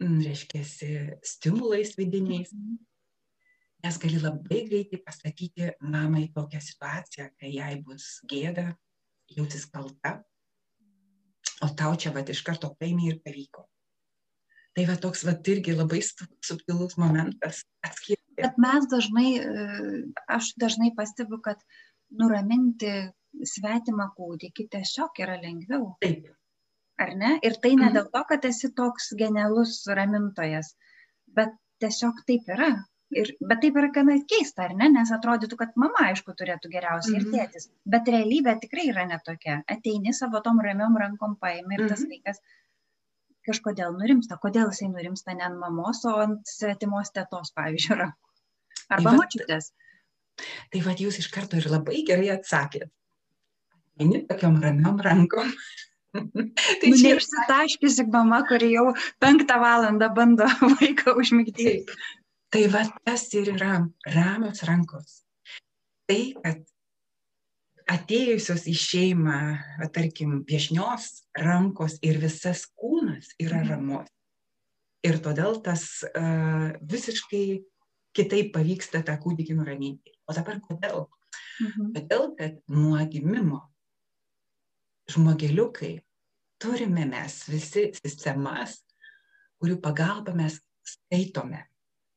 reiškia, stimulais vidiniais. Nes gali labai greitai pastatyti mamą į tokią situaciją, kai jai bus gėda, jautis kalta, o tau čia va iš karto paimė ir pavyko. Tai va toks va irgi labai subtilus momentas atskirti. Bet mes dažnai, e, aš dažnai pastebiu, kad nuraminti svetimą kūdikį tiesiog yra lengviau. Taip. Ar ne? Ir tai ne mhm. dėl to, kad esi toks genialus ramintojas, bet tiesiog taip yra. Ir, bet taip yra gana keista, ar ne? Nes atrodytų, kad mama, aišku, turėtų geriausiai ir mhm. tėtis. Bet realybė tikrai yra netokia. Ateini savo tom ramiom rankom paimi ir tas mhm. vaikas kažkodėl nurimsta. Kodėl jisai nurimsta ne ant mamos, o ant svetimos tėtos, pavyzdžiui, rankų. Arba tai mačiutės. Tai vad jūs iš karto ir labai gerai atsakėt. Eini tokiam ramiom rankom. tai nu, čia neišsitaškysi mama, kuri jau penktą valandą bando vaiką užmigdyti. Tai va tas ir yra ramios rankos. Tai, kad atėjusios į šeimą, va, tarkim, viešnios rankos ir visas kūnas yra mhm. ramus. Ir todėl tas uh, visiškai kitaip pavyksta tą kūdikį nuraminti. O dabar kodėl? Mhm. Todėl, kad nuo gimimo žmogeliukai turime mes visi sistemas, kurių pagalba mes skaitome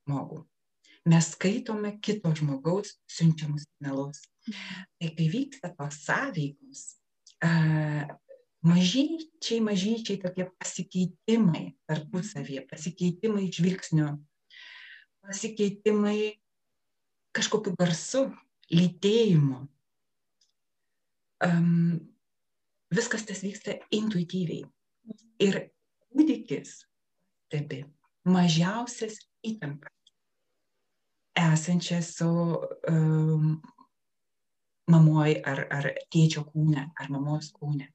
žmogų. Mes skaitome kito žmogaus siunčiamus signalus. Tai kai vyksta tos sąveikos, mažyčiai, mažyčiai tokie pasikeitimai tarpusavėje, pasikeitimai žvilgsnio, pasikeitimai kažkokiu garsu, lytėjimu. Um, viskas tas vyksta intuityviai. Ir kūdikis stebi mažiausias įtampas esančią su um, mamoj ar, ar tėčio kūne, ar mamos kūne.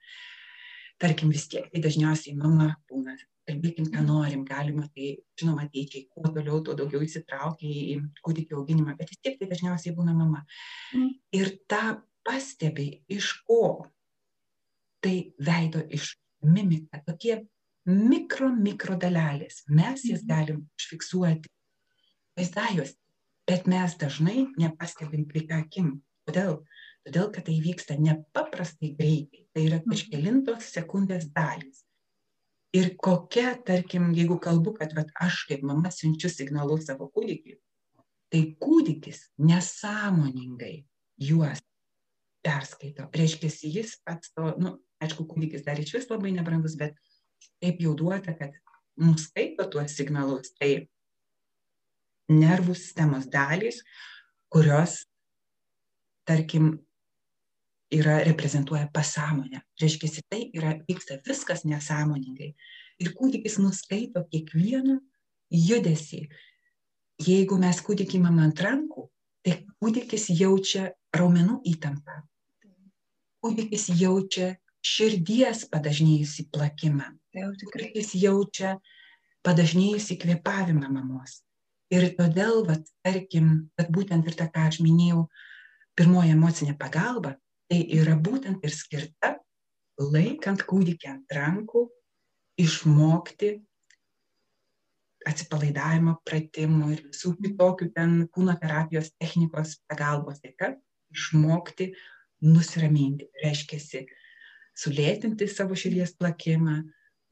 Tarkim, vis tiek, tai dažniausiai mama būna, kalbėkim, ką norim, galima, tai žinoma, tėčiai, kuo toliau, tuo daugiau įsitraukia į kūdikio auginimą, bet vis tiek tai dažniausiai būna mama. Mm. Ir tą pastebi iš ko? Tai veido iš mimika, tokie mikro, mikro dalelės. Mes jas mhm. galim užfiksuoti vaizdajuose bet mes dažnai nepastebim plika akim. Kodėl? Todėl, kad tai vyksta nepaprastai greitai. Tai yra mhm. kažkelintos sekundės dalys. Ir kokia, tarkim, jeigu kalbu, kad vat, aš kaip mama siunčiu signalus savo kūdikiui, tai kūdikis nesąmoningai juos perskaito. Reiškia, jis pats to, nu, aišku, kūdikis dar iš vis labai nebrandus, bet taip jau duota, kad nuskaito tuos signalus. Tai nervų sistemos dalys, kurios, tarkim, yra reprezentuoja pasąmonę. Reiškia, tai yra, vyksta viskas nesąmoningai. Ir kūdikis nuskaito kiekvieną judesį. Jeigu mes kūdikį imam ant rankų, tai kūdikis jaučia raumenų įtampą. Kūdikis jaučia širdies padažnėjusi plakimą. Kūdikis jaučia padažnėjusi kvėpavimą mamos. Ir todėl, vat, tarkim, kad būtent ir ta, ką aš minėjau, pirmoji emocinė pagalba, tai yra būtent ir skirta laikant kūdikį ant rankų, išmokti atsipalaidavimo pratimų ir visų kitokių ten kūno terapijos technikos pagalbos dėka išmokti nusiraminti. Reiškia, sulėtinti savo širdies plakimą,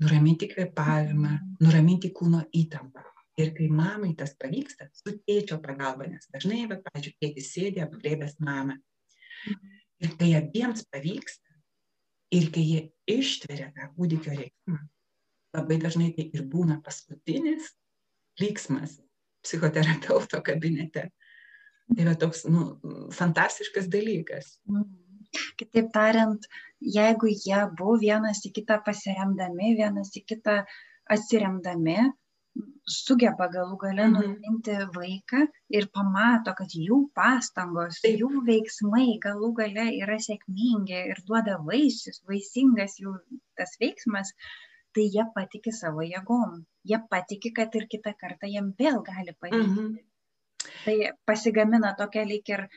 nuraminti kvepavimą, nuraminti kūno įtampą. Ir kai mamai tas pavyksta, su tėčio pagalba, nes dažnai, bet, pavyzdžiui, tėtis sėdė apglėbęs mamą. Ir kai abiems pavyksta, ir kai jie ištveria tą kūdikio reikimą, labai dažnai tai ir būna paskutinis lygsmas psichoterapeuto kabinete. Tai yra toks nu, fantastiškas dalykas. Kitaip tariant, jeigu jie buvo vienas į kitą pasiremdami, vienas į kitą atsiremdami, sugeba galų gale Mhm. nuraminti vaiką ir pamato, kad jų pastangos, Taip. jų veiksmai galų gale yra sėkmingi ir duoda vaisius, vaisingas jų tas veiksmas, tai jie patiki savo jėgom. Jie patiki, kad ir kitą kartą jiem vėl gali pavykti. Mhm. Tai pasigamina tokia lyg ir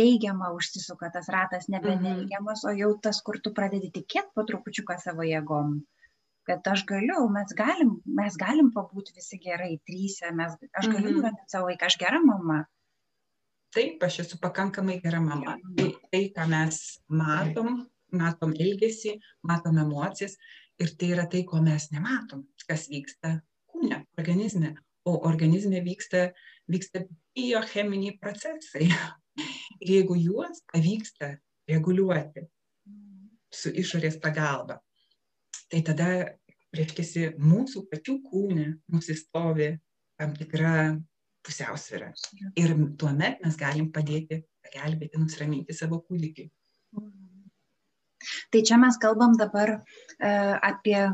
teigiama užsisuka tas ratas, nebe Mhm. neigiamas, o jau tas, kur tu pradedi tikėti po trupučiuką savo jėgom. Kad aš galiu, mes galim, mes galim pabūti visi gerai, trysia, mes, aš galiu Mhm. nuraminti savo vaiką, aš gera mama. Taip, aš esu pakankamai gera mama. Tai, tai ką mes matom, matom elgesį, matom emocijas ir tai yra tai, ko mes nematom, kas vyksta kūne, organizme. O organizme vyksta, vyksta biocheminiai procesai. Ir jeigu juos pavyksta reguliuoti su išorės pagalba, tai tada, reiškia, mūsų pačių kūne nusistovi tam tikra pusiausvyrą. Ir tuomet mes galim padėti, pagelbėti, nusiraminti savo kūdikį. Tai čia mes kalbam dabar e, apie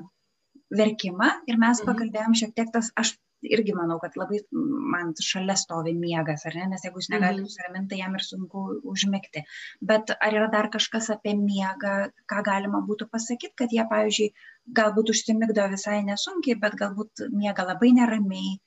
verkimą ir mes Mhm. pakalbėjom šiek tiek tas, aš irgi manau, kad labai man šalia stovi miegas, ar ne, nes jeigu jis negali Mhm. nusiraminti, tai jam ir sunku užmigti. Bet ar yra dar kažkas apie miegą, ką galima būtų pasakyti, kad jie, pavyzdžiui, galbūt užsimigdo visai nesunkiai, bet galbūt miega labai neramiai,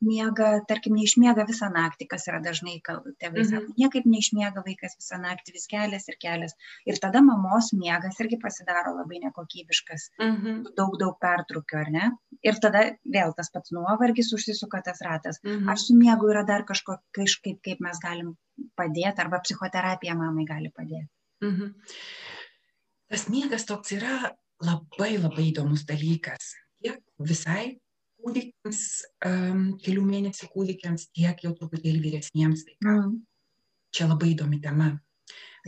miega, tarkim, neišmiega visą naktį, kas yra dažnai, tėvai Mhm. sako, niekaip neišmiega vaikas visą naktį, vis kelias ir kelias. Ir tada mamos miegas irgi pasidaro labai nekokybiškas, Mhm. daug, daug pertrūkių, ar ne? Ir tada vėl tas pats nuovargis užsisuka tas ratas. Mhm. Ar su miegu yra dar kažko, kažkaip, kaip mes galim padėti, arba psichoterapija mamai gali padėti? Mhm. Tas miegas toks yra labai labai įdomus dalykas. Tiek visai kūdikiams, kelių mėnesių kūdikiams, tiek jau truputėlį vyresniems vaikams. Čia labai įdomi tema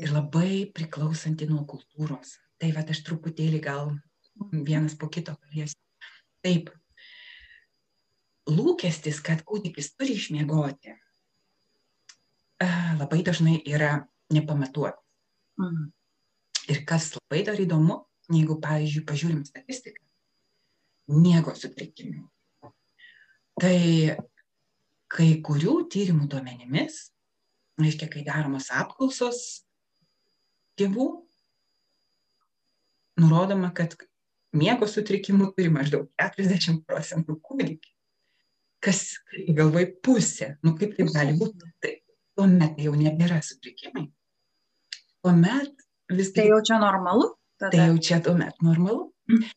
ir labai priklausanti nuo kultūros. Tai va aš truputėlį gal vienas po kito paliesiu. Taip. Lūkestis, kad kūdikis turi išmiegoti, a, labai dažnai yra nepamatuotas. Mm. Ir kas labai dar įdomu, jeigu, pavyzdžiui, pažiūrim statistiką, miego sutrikimų. Tai kai kurių tyrimų duomenimis, reiškia, kai daromos apklausos tėvų, nurodoma, kad miego sutrikimų turi maždaug 40 procentų kūdikių. Kas galvoj pusė, nu kaip taip gali būti, tai tuomet jau nebėra sutrikimai. Tuomet vis Tai jau čia normalu? Tada? Tai jau čia tuomet normalu. Mm.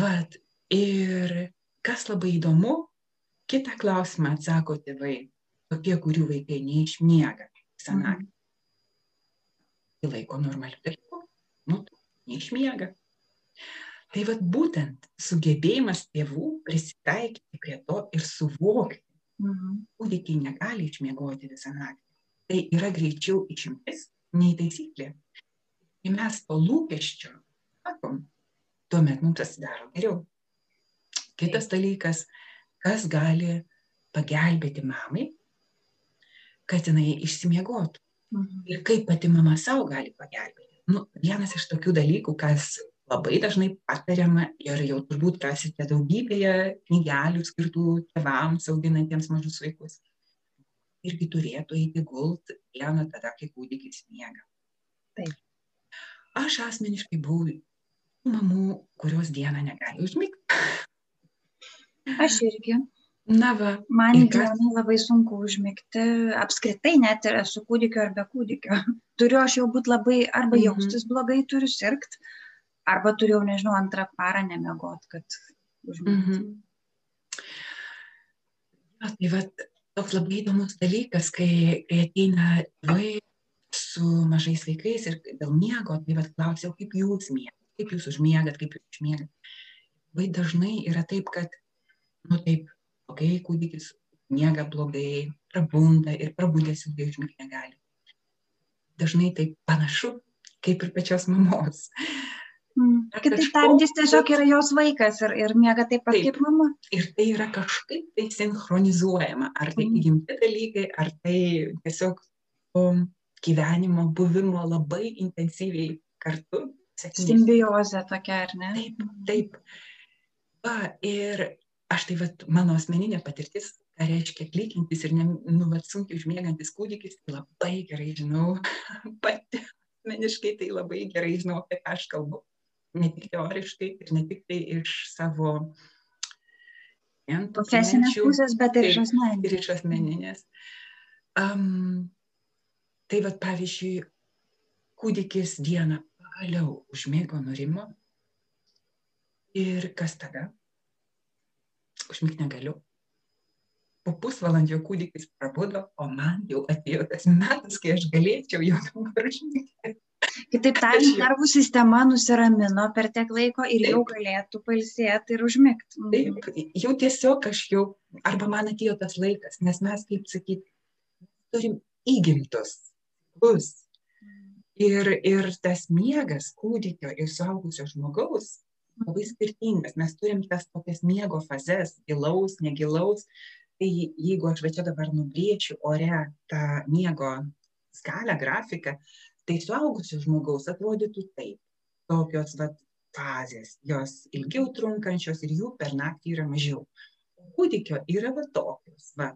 Vat. Ir kas labai įdomu, kitą klausimą atsako tėvai, tokie, kurių vaikai neišmiega visą Mhm. naktį. Tai laiko normaliu dalyku. Nu, neišmiega. Tai vad būtent sugebėjimas tėvų prisitaikyti prie to ir suvokti, Mhm. kūdikiai negali išmiegoti visą naktį. Tai yra greičiau išimtis nei taisyklė. Kai mes to lūkesčio sakom, tuomet mums pasidaro geriau. Kitas dalykas, kas gali pagelbėti mamai, kad jinai išsimiegotų. Mhm. Ir kaip pati mama savo gali pagelbėti. Nu, vienas iš tokių dalykų, kas labai dažnai patariama ir jau turbūt rasite daugybėje knygelių skirtų tėvams auginantiems mažus vaikus. Irgi turėtų eiti gult dieną tada, kai kūdikis miega. Taip. Aš asmeniškai buvau mamų, kurios dieną negali užmigti. Aš irgi. Na va, Man dieną labai sunku užmigti, apskritai net ir su kūdikiu ar be kūdikio. Turiu aš jau būti labai, arba Mhm. jaustis blogai, turiu sirgt, arba turiu, nežinau, antrą parą nemiegot, kad užmigti. Mhm. Jo, tai va, toks labai įdomus dalykas, kai, kai ateina tėvai su mažais vaikais ir dėl miego, tai va klausia, o kaip jūs miegat, kaip jūs užmiegat, kaip jūs užmiegat. Vai dažnai yra taip, kad, nu taip, okay, kūdikis miega blogai, prabunda ir prabudęs ilgai užmigti negali. Dažnai tai panašu, kaip ir pačios mamos. Mm. Kitaip tariant, jis tiesiog yra jos vaikas ir, ir miega taip pat Taip. kaip mama. Ir tai yra kažkaip tai sinchronizuojama. Ar tai Mhm. įgimti dalykai, ar tai tiesiog to gyvenimo, buvimo labai intensyviai kartu. Simbiozė tokia, ar ne? Taip, taip. Va, ir aš tai vat mano asmeninė patirtis ką reiškia klykiantis ir ne nu vat sunkiai užmiegantis kūdikis tai labai gerai žinau pati asmeniškai tai labai gerai žinau apie ką aš kalbu ne tik teoriškai ir ne tik tai iš savo profesinės pusės, bet ir iš asmeninės. Ir iš asmeninės. Um, tai vad pavyzdžiui, kūdikis dieną pagaliau užmėgo nurimo ir kas tada? Užmigti negaliu. Po pusvalandžio kūdikis prabudo, o man jau atėjo tas metas, kai aš galėčiau jau dabar užmigti. Kitaip tariant, nervų sistema nusiramino per tiek laiko ir Taip. jau galėtų palsėti ir užmigti. Taip, jau tiesiog aš jau, arba man atėjo tas laikas, nes mes, kaip sakyti, turim įgimtus bus. Ir, ir tas miegas kūdikio ir suaugusio žmogaus labai skirtingas. Mes turim tas tokias miego fazes, gilaus, negilaus. Tai jeigu aš va čia dabar nubrėčiau ore tą miego skalę, grafiką, tai suaugusio žmogaus atrodytų taip. Tokios va fazės, jos ilgiau trunkančios ir jų per naktį yra mažiau. Kūdikio yra va tokios, va,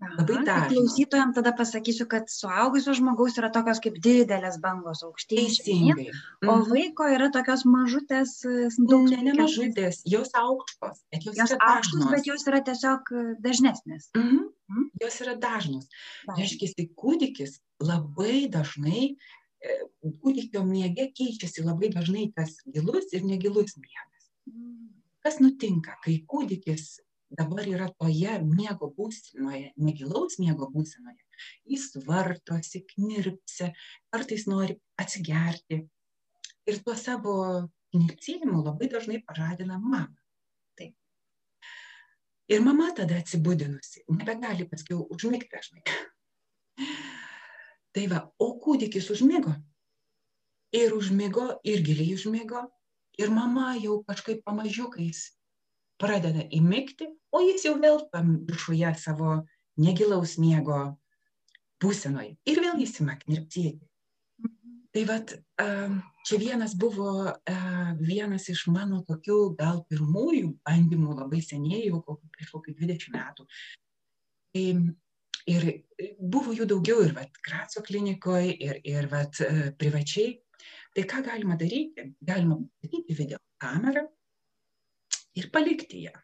Labai tai dažna. Klausytojams tada pasakysiu, kad suaugusio žmogaus yra tokios kaip didelės bangos aukštyn, o mhm. vaiko yra tokios mažutės, daug ne, ne mažutės, jos aukštos, bet jos, jos aukštos, dažnos. bet jos yra tiesiog e, dažnesnės. Mhm. Mhm. Jos yra dažnos. Reiškia, kūdikis labai dažnai, e, kūdikio miege keičiasi labai dažnai tas gilus ir negilus miegas. Mhm. Kas nutinka, kai kūdikis dabar yra toje miego būsenoje, negilaus miego būsenoje, jis vartosi, knirpsi, kartais nori atsigerti. Ir tuo savo knirpsėjimu labai dažnai pažadina mamą. Taip. Ir mama tada atsibudinusi, nebegali paskiau užmigti dažnai. Tai va, o kūdikis užmigo. Ir užmigo, ir giliai užmigo. Ir mama jau kažkaip pamažiukais pradeda įmigti, o jis jau vėl viršuje savo negilaus miego būsenoje ir vėl jis ima knirpsėti. Tai vad, čia vienas buvo vienas iš mano tokių gal pirmųjų bandymų labai seniai, jau prieš kokį 20 metų. Tai, ir buvo jų daugiau ir vat, Graco klinikoje, ir, ir vat, privačiai. Tai ką galima daryti? Galima daryti video kamerą, ir palikti ją.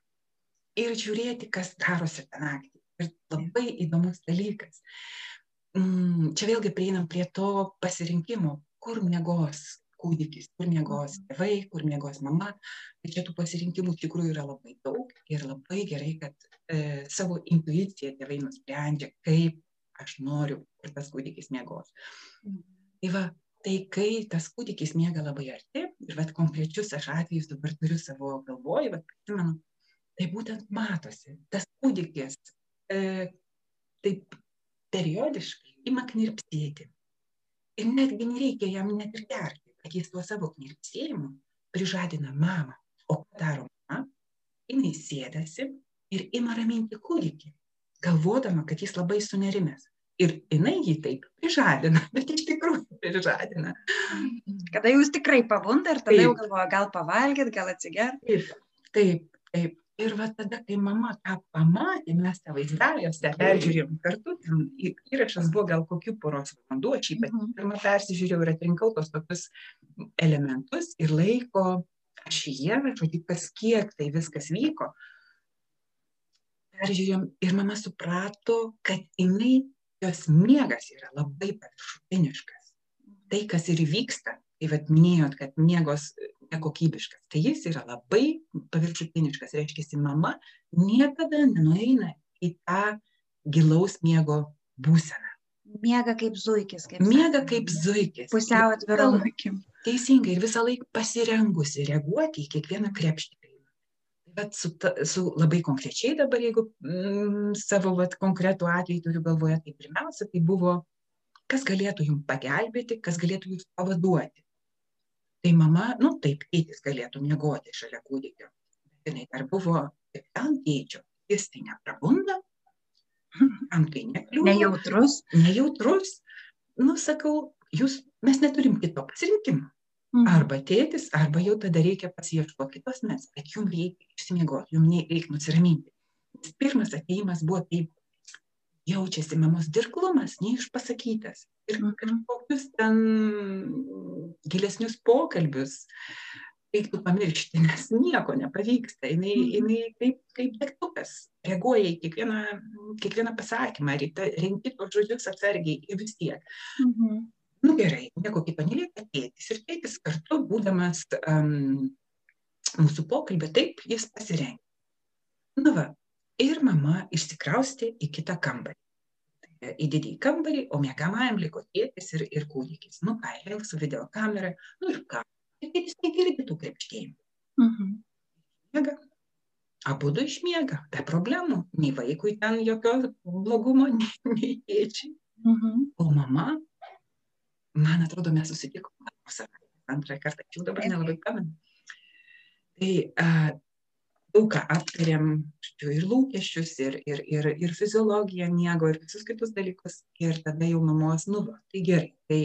Ir žiūrėti, kas darosi tą naktį. Ir labai įdomus dalykas. Mm, čia vėlgi prieinam prie to pasirinkimo, kur miegos kūdikis, kur miegos mhm. tėvai, kur miegos mama. Tai čia tų pasirinkimų iš tikrųjų yra labai daug ir labai gerai, kad e, savo intuiciją tėvai nusprendžia, kaip aš noriu, kur tas kūdikis miegos. Mhm. Tai va, tai kai tas kūdikis miega labai arti, ir vat konkrečius aš atvejus dabar turiu savo galvoj, vat prisimenu, tai būtent matosi, tas kūdikis e, taip periodiškai ima knirpsėti. Ir netgi nereikia jam net ir gerti, kad jis tuo savo knirpsėjimu prižadina mamą. O ką daro mama? Jis sėdasi ir ima raminti kūdikį, galvodama, kad jis labai sunerimęs ir jinai jį taip prižadina, bet iš tikrųjų prižadina. Kada jūs tikrai pabunda ir tada taip. jau galvoja, gal pavalgyt, gal atsigerti. Taip, taip, taip. Ir va tada, kai mama tą pamatė, mes tą vaizdaviuose peržiūrėjom kartu, ten įrašas buvo gal kokių poros valandų, aš jį mhm. pirmą persižiūrėjau ir atrinkau tos tokius elementus ir laiko ašyje, žodžiu, kas kiek tai viskas vyko. Peržiūrėjom ir mama suprato, kad jinai jos miegas yra labai paviršutiniškas. Tai, kas ir vyksta, tai vad minėjot, kad miegos nekokybiškas, tai jis yra labai paviršutiniškas. Reiškia, mama niekada nenueina į tą gilaus miego būseną. Miega kaip zuikis. Kaip Miega kaip zuikis. Pusiau atvirom akim. Teisingai ir visą laiką pasirengusi reaguoti į kiekvieną krepštį bet su, ta, su labai konkrečiai dabar, jeigu mm, savo vat, konkretų atvejį turiu galvoje, tai pirmiausia, tai buvo, kas galėtų jums pagelbėti, kas galėtų jūs pavaduoti. Tai mama, nu taip, tėtis galėtų miegoti šalia kūdikio. Jinai dar buvo ant tėčio, jis tai neprabunda, am tai nekliūva. Nejautrus. Nejautrus. Nu, sakau, jūs, mes neturim kito pasirinkimo. Mhm. Arba tėtis, arba jau tada reikia pasieškoti kitos mes, bet jums reikia išsimiegoti, jums reikia nusiraminti. Pirmas ateimas buvo taip, jaučiasi mamos dirglumas, neišpasakytas. Ir mhm. kažkokius ten gilesnius pokalbius reiktų pamiršti, nes nieko nepavyksta. Jis, mhm. jinai kaip, kaip degtukas reaguoja į kiekvieną, kiekvieną pasakymą, renki tos žodžius atsargiai ir vis tiek. Mhm. Nu gerai, nieko kito nelieka tėtis. Ir tėtis kartu, būdamas um, mūsų pokalbė, taip jis pasirengė. Nu va, ir mama išsikraustė į kitą kambarį. Į didįjį kambarį, o mėgamajam liko tėtis ir, ir kūdikis. Nu ką, vėl su video kamera, nu ir ką, ir jis negirdi tų krepštėjimų. Mhm. Miega. Abu du išmiega, be problemų. Nei vaikui ten jokio blogumo, nei, nei tėčiai. Mhm. O mama, man atrodo, mes susitikome antrą kartą, jau dabar nelabai pamenu. Tai a, daug ką aptarėm, ir lūkesčius, ir, ir, ir, ir fiziologiją miego, ir visus kitus dalykus. Ir tada jau mamos, nu, va, tai gerai. Tai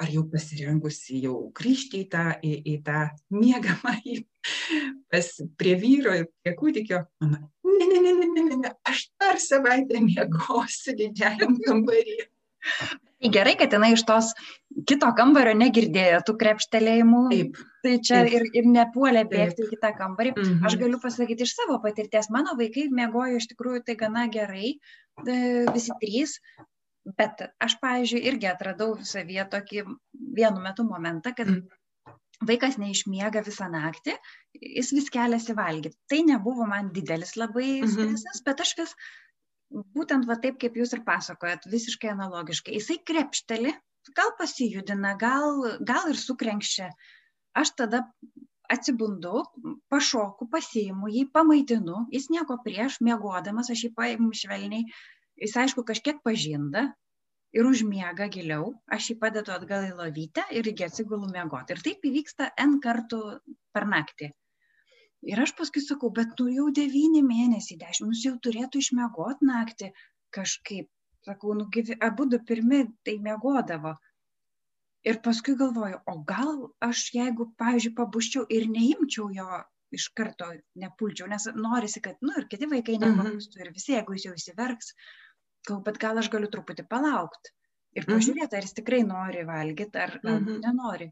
ar jau pasirengusi jau grįžti į tą, į, į tą miegamąjį pas, prie vyro ir prie kūdikio. Mama, ne, ne, ne, ne, ne, ne, aš dar savaitę miegosiu didžiajam kambarį. Tai gerai, kad jinai iš tos kito kambario negirdėjo tų krepštelėjimų. Taip. Tai čia taip. ir, ir nepuolė bėgti į kitą kambarį. Mhm. Aš galiu pasakyti iš savo patirties, mano vaikai mėgojo iš tikrųjų tai gana gerai, e, visi trys, Bet aš, pavyzdžiui, irgi atradau savyje tokį vienu metu momentą, kad mm. vaikas neišmiega visą naktį, jis vis keliasi valgyti. Tai nebuvo man didelis labai mhm. stresas, mm -hmm. bet aš vis, būtent va taip, kaip jūs ir pasakojat, visiškai analogiškai, jisai krepšteli, gal pasijudina, gal, gal ir sukrenkščia. Aš tada atsibundu, pašoku, pasiimu jį, pamaitinu, jis nieko prieš, miegodamas, aš jį paimu švelniai, jis aišku kažkiek pažinda ir užmiega giliau, aš jį padedu atgal į lovytę ir irgi atsigulu miegoti. Ir taip įvyksta N kartų per naktį. Ir aš paskui sakau, bet tu jau devyni mėnesiai, dešimt, jūs jau turėtų išmiegoti naktį kažkaip. Sakau, nu, gyvi, abu du pirmi tai miegodavo. Ir paskui galvoju, o gal aš jeigu, pavyzdžiui, pabuščiau ir neimčiau jo iš karto nepulčiau, nes norisi, kad, nu, ir kiti vaikai mhm. nepabūstų, ir visi, jeigu jis jau įsiverks, galvoju, bet gal aš galiu truputį palaukti ir mhm. pažiūrėti, ar jis tikrai nori valgyti, ar galbūt mhm. nenori.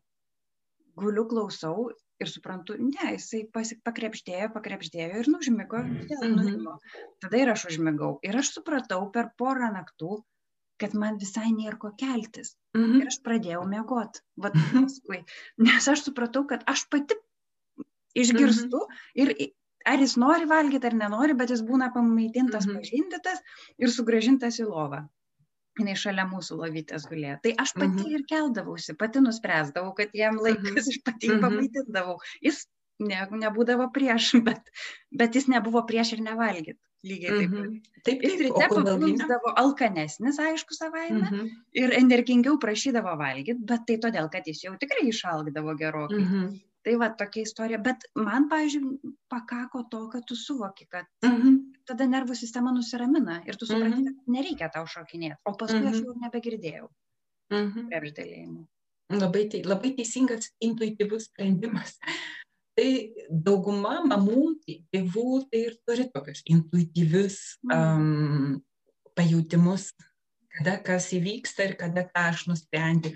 Guliu klausau ir suprantu, ne, jisai pakrepždėjo, pakrepždėjo ir nužmigo, vėl mhm. nužmigo. Tada ir aš užmigau. Ir aš supratau per porą naktų, kad man visai nėra ko keltis. Mhm. Ir aš pradėjau mėgoti. Vat paskui. Nes aš supratau, kad aš pati išgirstu mhm. ir ar jis nori valgyti ar nenori, bet jis būna pamaitintas, mhm. pažindytas ir sugražintas į lovą. Jis šalia mūsų lovytės gulėjo. Tai aš pati mhm. ir keldavausi, pati nuspręsdavau, kad jam mhm. laikas, aš pati jį mhm. pamaitindavau. Jis ne, nebūdavo prieš, bet, bet jis nebuvo prieš ir nevalgyt. Lygiai taip. Mm -hmm. Taip, taip. Ir ryte paklūsdavo alkanesnis, aišku, savaime. Mm -hmm. Ir energingiau prašydavo valgyti, bet tai todėl, kad jis jau tikrai išalgdavo gerokai. Mm -hmm tai va tokia istorija bet man pavyzdžiui pakako to kad tu suvoki kad mhm. Tada nervų sistema nusiramina ir tu supranti mhm. kad nereikia tau šokinėt o paskui aš mhm. jau nebegirdėjau krebždelėjimų labai, te, labai teisingas intuityvus sprendimas. Tai dauguma mamų, tėvų, tai ir turi tokius intuityvius um, pajūtimus, kada kas įvyksta ir kada ką aš nusprendžiu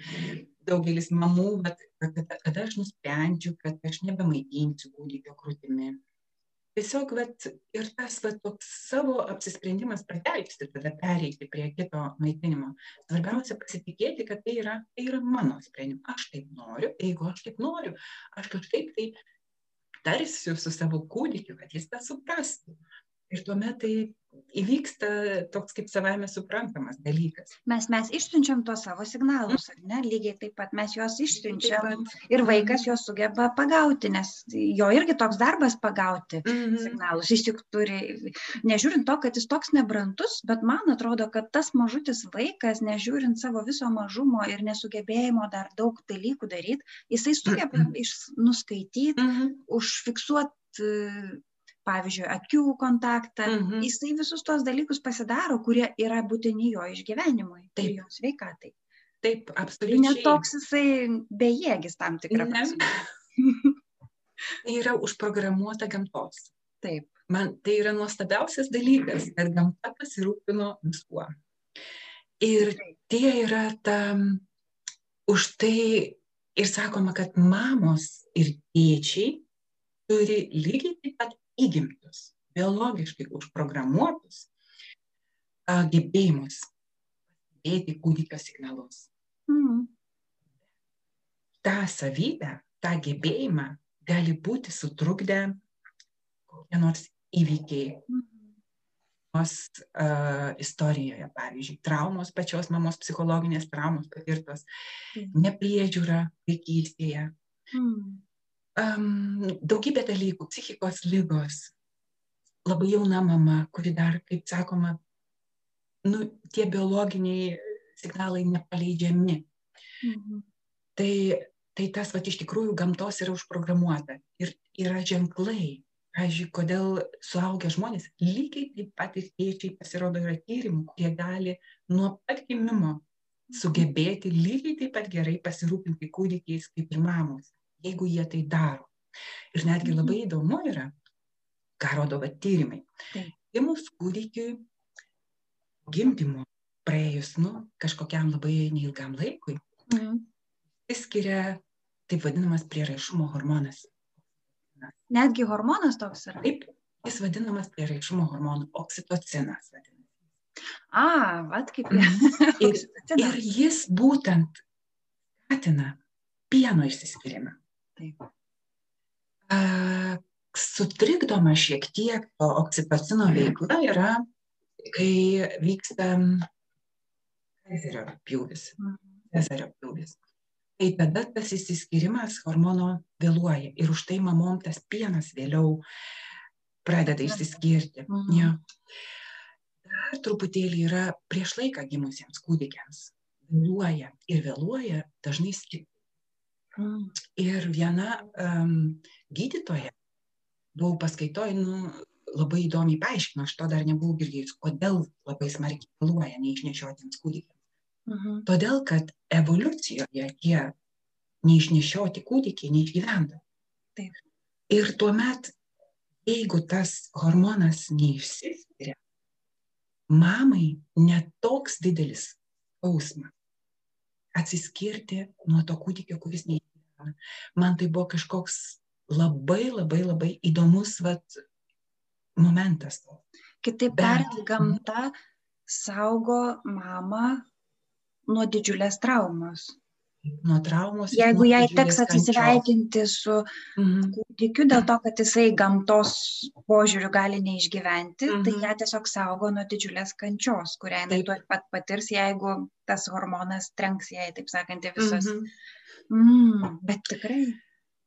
daugelis mamų, bet kada, kada aš nusprendžiu, kad aš nebemaitinsiu kūdikio krūtimi. Tiesiog vat, ir tas vat, toks savo apsisprendimas prateiksti, tada pereiti prie kito maitinimo. Svarbiausia pasitikėti, kad tai yra, tai yra mano sprendimas. Aš taip noriu, jeigu aš taip noriu, aš kažkaip tai tarsiu su savo kūdikiu, kad jis tą suprastų. Ir tuomet tai įvyksta toks kaip savaime suprantamas dalykas. Mes, mes išsiunčiam tuos savo signalus, ar ne? Lygiai taip pat mes juos išsiunčiam ir vaikas juos sugeba pagauti, nes jo irgi toks darbas pagauti mm -hmm. signalus. Jis juk turi, nežiūrint to, kad jis toks nebrantus, bet man atrodo, kad tas mažutis vaikas, nežiūrint savo viso mažumo ir nesugebėjimo dar daug dalykų daryti, jisai sugeba mm -hmm. nuskaityti, mm -hmm. užfiksuoti pavyzdžiui, akių kontaktą, mhm. jisai visus tos dalykus pasidaro, kurie yra būtini jo išgyvenimui ir jo sveikatai. taip, Tai absoliučiai. netoks jisai bejėgis tam tikrą Ne. prasme. Tai yra užprogramuota gamtos. Taip. Man tai yra nuostabiausias dalykas, kad gamta pasirūpino viskuo. Ir tie yra ta, už tai ir sakoma, kad mamos ir tėčiai turi lygiai taip pat įgimtus, biologiškai užprogramuotus gebėjimus stebėti kūdikio signalus. Mm. tą savybę, tą gebėjimą gali būti sutrukdę kokie nors įvykiai mamos uh, istorijoje, pavyzdžiui, traumos pačios mamos, psichologinės traumos patirtos, Mhm. nepriežiūra vaikystėje, Mm. Um, daugybė dalykų, psichikos lygos, labai jauna mama, kuri dar, kaip sakoma, nu, tie biologiniai signalai nepaleidžiami. Mhm. Tai, tai tas, va, iš tikrųjų, gamtos yra užprogramuota. Ir yra ženklai. Pavyzdžiui, kodėl suaugę žmonės, lygiai taip pat ir tėčiai, pasirodo, yra tyrimų, kurie gali nuo pat gimimo sugebėti lygiai taip pat gerai pasirūpinti kūdikiais kaip ir mamos, jeigu jie tai daro. Ir netgi Mhm. labai įdomu yra, ką rodo va tyrimai. Gimus kūdikiui gimdymo praėjus, nu, kažkokiam labai neilgam laikui, Mm. skiria taip vadinamas prieraišumo hormonas. Netgi hormonas toks yra. Taip, jis vadinamas prieraišumo hormonu oksitocinas. vadinasi. A, vat kaip Ir, ir oksitocinas. jis būtent skatina pieno išsiskyrimą. Taip. A, Sutrikdoma šiek tiek to oksitocino veikla yra, kai vyksta Cezario pjūvis. Mhm. Cezario pjūvis. Tai tada tas įsiskyrimas hormono vėluoja ir už tai mamom tas pienas vėliau pradeda išsiskirti. Mhm. Jo. Dar truputėlį yra prieš laiką gimusiems kūdikiams. Vėluoja ir vėluoja dažnai. Ir viena um, gydytoja, buvau paskaitoj, nu, labai įdomiai paaiškino, aš to dar nebuvau girdėjus, kodėl labai smarkiai vėluoja neišnešiotiems kūdikiams. Mhm. Todėl, kad evoliucijoje tie neišnešioti kūdikiai neišgyvenda. Taip. Ir tuomet, jeigu tas hormonas neišsiskiria, mamai netoks didelis skausmas atsiskirti nuo to kūdikio, kuris neišgyvena. Man tai buvo kažkoks labai labai labai įdomus vat, momentas. Kitaip tariant, gamta saugo mamą nuo didžiulės traumos. Nuo traumos. Jeigu jai teks atsisveikinti su Mhm. kūdikiu dėl to, kad jisai gamtos požiūrių gali neišgyventi, tai Mhm. ją tiesiog saugo nuo didžiulės kančios, kurią jinai tuoj pat patirs, jeigu tas hormonas trenks jai, taip sakant, visas. Mhm. Mm, bet tikrai.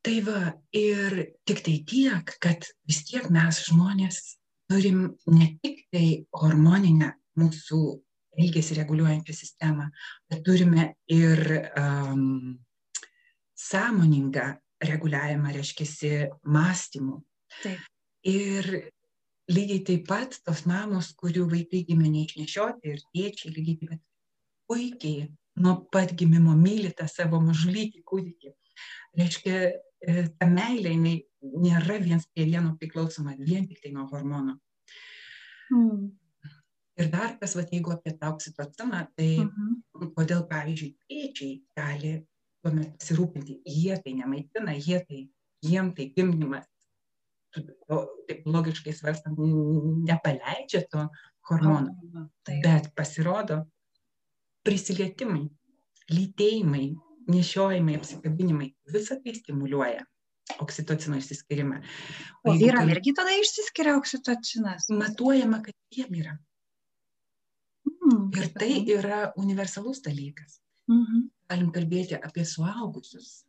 Tai va, ir tik tai tiek, kad vis tiek mes žmonės turim ne tik tai hormoninę mūsų elgesį reguliuojančią sistemą, bet turime ir um, sąmoningą reguliavimą, reiškia, mąstymų. Taip. Ir lygiai taip pat tos mamos, kurių vaikai gimė neišnešioti ir tėčiai lygiai taip pat puikiai nuo pat gimimo myli tą savo mažulytį kūdikį. Reiškia, e, ta meilė jinai nėra viens prie vieno priklausoma vien tik tai nuo hormonų. Mm. Ir dar kas, va, jeigu apie tą oksitociną, tai Mhm. kodėl, pavyzdžiui, tėčiai gali tuomet pasirūpinti, jie tai nemaitina, jie tai, jiem tai gimdymas, o taip logiškai svarstant, nepaleidžia to hormono. Bet pasirodo, prisilietimai, lytėjimai, nešiojimai, apsikabinimai, visą tai stimuliuoja oksitocino išsiskyrimą. O jeigu vyram irgi tada išsiskiria oksitocinas. Matuojama, kad jiem yra. Ir tai yra universalus dalykas. Mhm. Galim kalbėti apie suaugusius,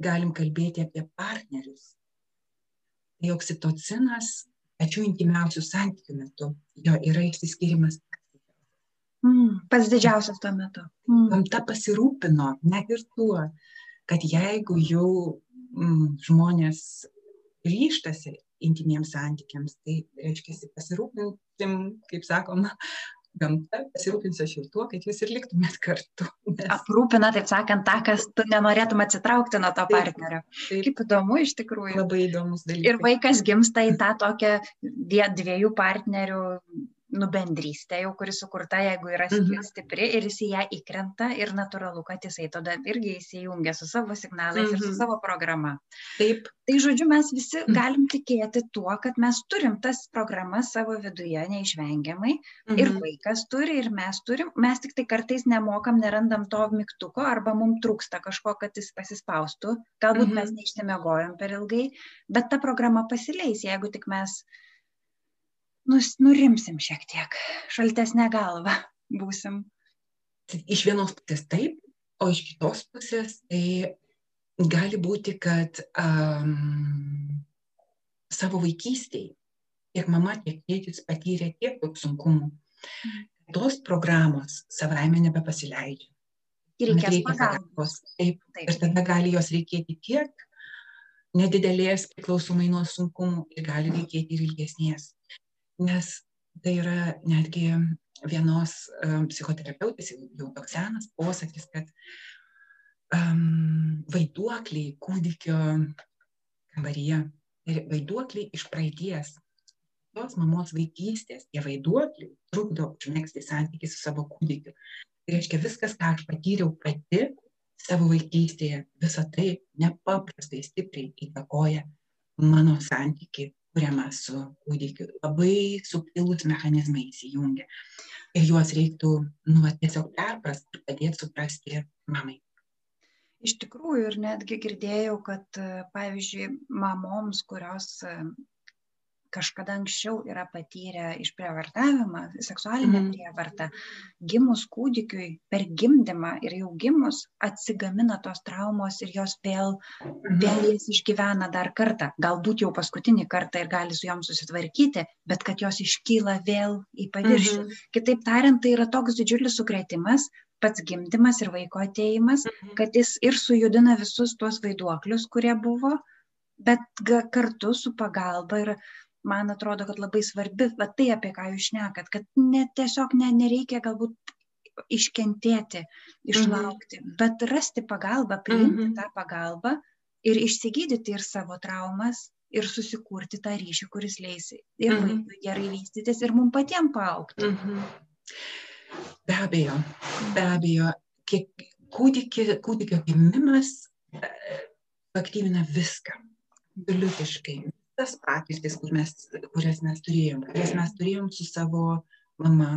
galim kalbėti apie partnerius. Tai oksitocinas pačių intimiausių santykių metu jo yra išsiskyrimas. Mm, pats didžiausias tuo metu. Mm. Gamta pasirūpino net ir tuo, kad jeigu jau mm, žmonės ryštasi intimiems santykiams, tai reiškia pasirūpintim, kaip sakoma, gamta pasirūpins aš ir tuo, kad jūs ir liktumėt kartu. Nes... Aprūpina, taip sakant, tą, kas tu nenorėtum atsitraukti nuo to partnerio. Taip, taip. Kaip įdomu iš tikrųjų. Labai įdomus dalykas. Ir vaikas gimsta į tą tokią dviejų partnerių nu bendrystė jau, kuri sukurta, jeigu yra mhm. stipri ir jis į ją įkrenta ir natūralu, kad jisai tada irgi įsijungia su savo signalais mhm. ir su mhm. savo programa. Taip. Tai žodžiu, mes visi mhm. galim tikėti tuo, kad mes turim tas programas savo viduje neišvengiamai mhm. ir vaikas turi ir mes turim, mes tik tai kartais nemokam, nerandam to mygtuko arba mums trūksta kažko, kad jis pasispaustų, galbūt mhm. mes neištemegojom per ilgai, bet ta programa pasileis, jeigu tik mes nus, nurimsim šiek tiek, šaltesnė galva būsim. Iš vienos pusės taip, o iš kitos pusės tai gali būti, kad um, savo vaikystėje tiek mama, tiek tėtis patyrė tiek daug sunkumų. Mm. Tos programos savaime nebepasileidžia. Ir reikės pagalbos. Taip, taip. Ir tada gali jos reikėti tiek nedidelės priklausomai nuo sunkumų ir gali reikėti ir ilgesnės nes tai yra netgi vienos psichoterapeutės, jau toks senas posakis, kad um, vaiduokliai kūdikio kambaryje, vaiduokliai iš praeities, tos mamos vaikystės, tie vaiduokliai trukdo užmėgsti santykių su savo kūdikiu. Tai reiškia, viskas, ką aš patyriau pati savo vaikystėje, visa tai nepaprastai stipriai įtakoja mano santykių kuriama su kūdikiu. Labai subtilūs mechanizmai įsijungia. Ir juos reiktų nu, tiesiog perprasti ir padėti suprasti mamai. Iš tikrųjų, ir netgi girdėjau, kad, pavyzdžiui, mamoms, kurios kažkada anksčiau yra patyrę išprievartavimą, seksualinę mm. prievartą, gimus kūdikiui per gimdymą ir jau gimus atsigamina tos traumos ir jos vėl, mm. vėl jas išgyvena dar kartą, galbūt jau paskutinį kartą ir gali su jom susitvarkyti, bet kad jos iškyla vėl į paviršių. Mm. Kitaip tariant, tai yra toks didžiulis sukretimas, pats gimdymas ir vaiko ateimas, mm. kad jis ir sujudina visus tuos vaiduoklius, kurie buvo, bet kartu su pagalba ir man atrodo, kad labai svarbi, va tai apie ką jūs šnekat, kad ne, tiesiog ne, nereikia galbūt iškentėti, išlaukti, mhm. bet rasti pagalbą, priimti mhm. tą pagalbą ir išsigydyti ir savo traumas, ir susikurti tą ryšį, kuris leis ir mhm. vaikui gerai vystytis, ir mums patiems paaukti. Mhm. Be abejo, be abejo, kiek kūdikio, kūdikio gimimas e, aktyvina viską, biliutiškai, tas patirtis, kur mes, kurias mes turėjom, kurias mes turėjom su savo mama,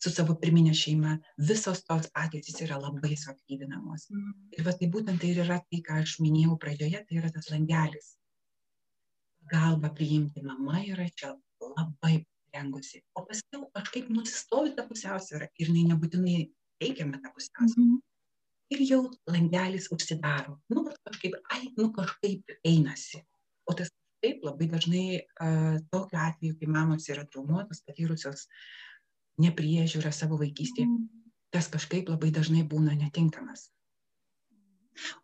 su savo pirminė šeima, visos tos patirtis yra labai suaktyvinamos. Mm. Ir va tai būtent tai yra tai, ką aš minėjau pradžioje, tai yra tas langelis. Galba priimti mama yra čia labai rengusi. O paskiau kažkaip nusistovi tą pusiausvyrą ir jinai nebūtinai teikiame tą pusiausvyrą. Mm -hmm. Ir jau langelis užsidaro. Nu, kažkaip, ai, nu kažkaip einasi. O tas taip labai dažnai tokiu atveju, kai mamos yra traumuotos, patyrusios nepriežiūrą savo vaikystėje, mm. tas kažkaip labai dažnai būna netinkamas.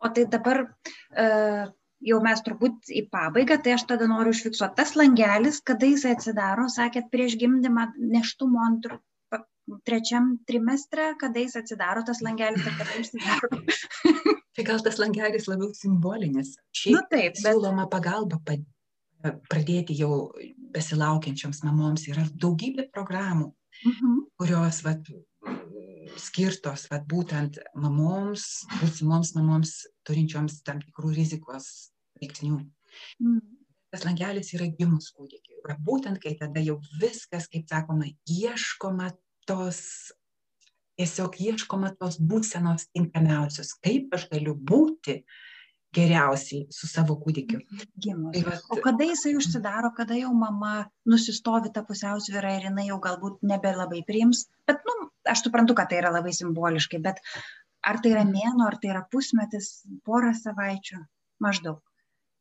O tai dabar uh, jau mes turbūt į pabaigą, tai aš tada noriu užfiksuoti tas langelis, kada jis atsidaro, sakėt, prieš gimdymą neštumo antrų, trečiam trimestre, kada jis atsidaro tas langelis ir kada užsidaro. tai gal tas langelis labiau simbolinis. Šiaip nu, taip, bet... siūloma pagalba pradėti jau besilaukiančioms mamoms yra daugybė programų, mhm. kurios vat, skirtos vat, būtent mamoms, būsimoms mamoms turinčioms tam tikrų rizikos veiksnių. Mhm. Tas langelis yra gimus kūdikiai. Būtent kai tada jau viskas, kaip sakoma, ieškoma tos, tiesiog ieškoma tos būsenos tinkamiausios, kaip aš galiu būti uh, geriausiai su savo kūdikiu. Gimus. Tai vat, o kada jisai užsidaro, kada jau mama nusistovi tą pusiausvyrą ir jinai jau galbūt nebelabai priims, bet, nu, aš suprantu, kad tai yra labai simboliškai, bet ar tai yra mėno, ar tai yra pusmetis, porą savaičių, maždaug.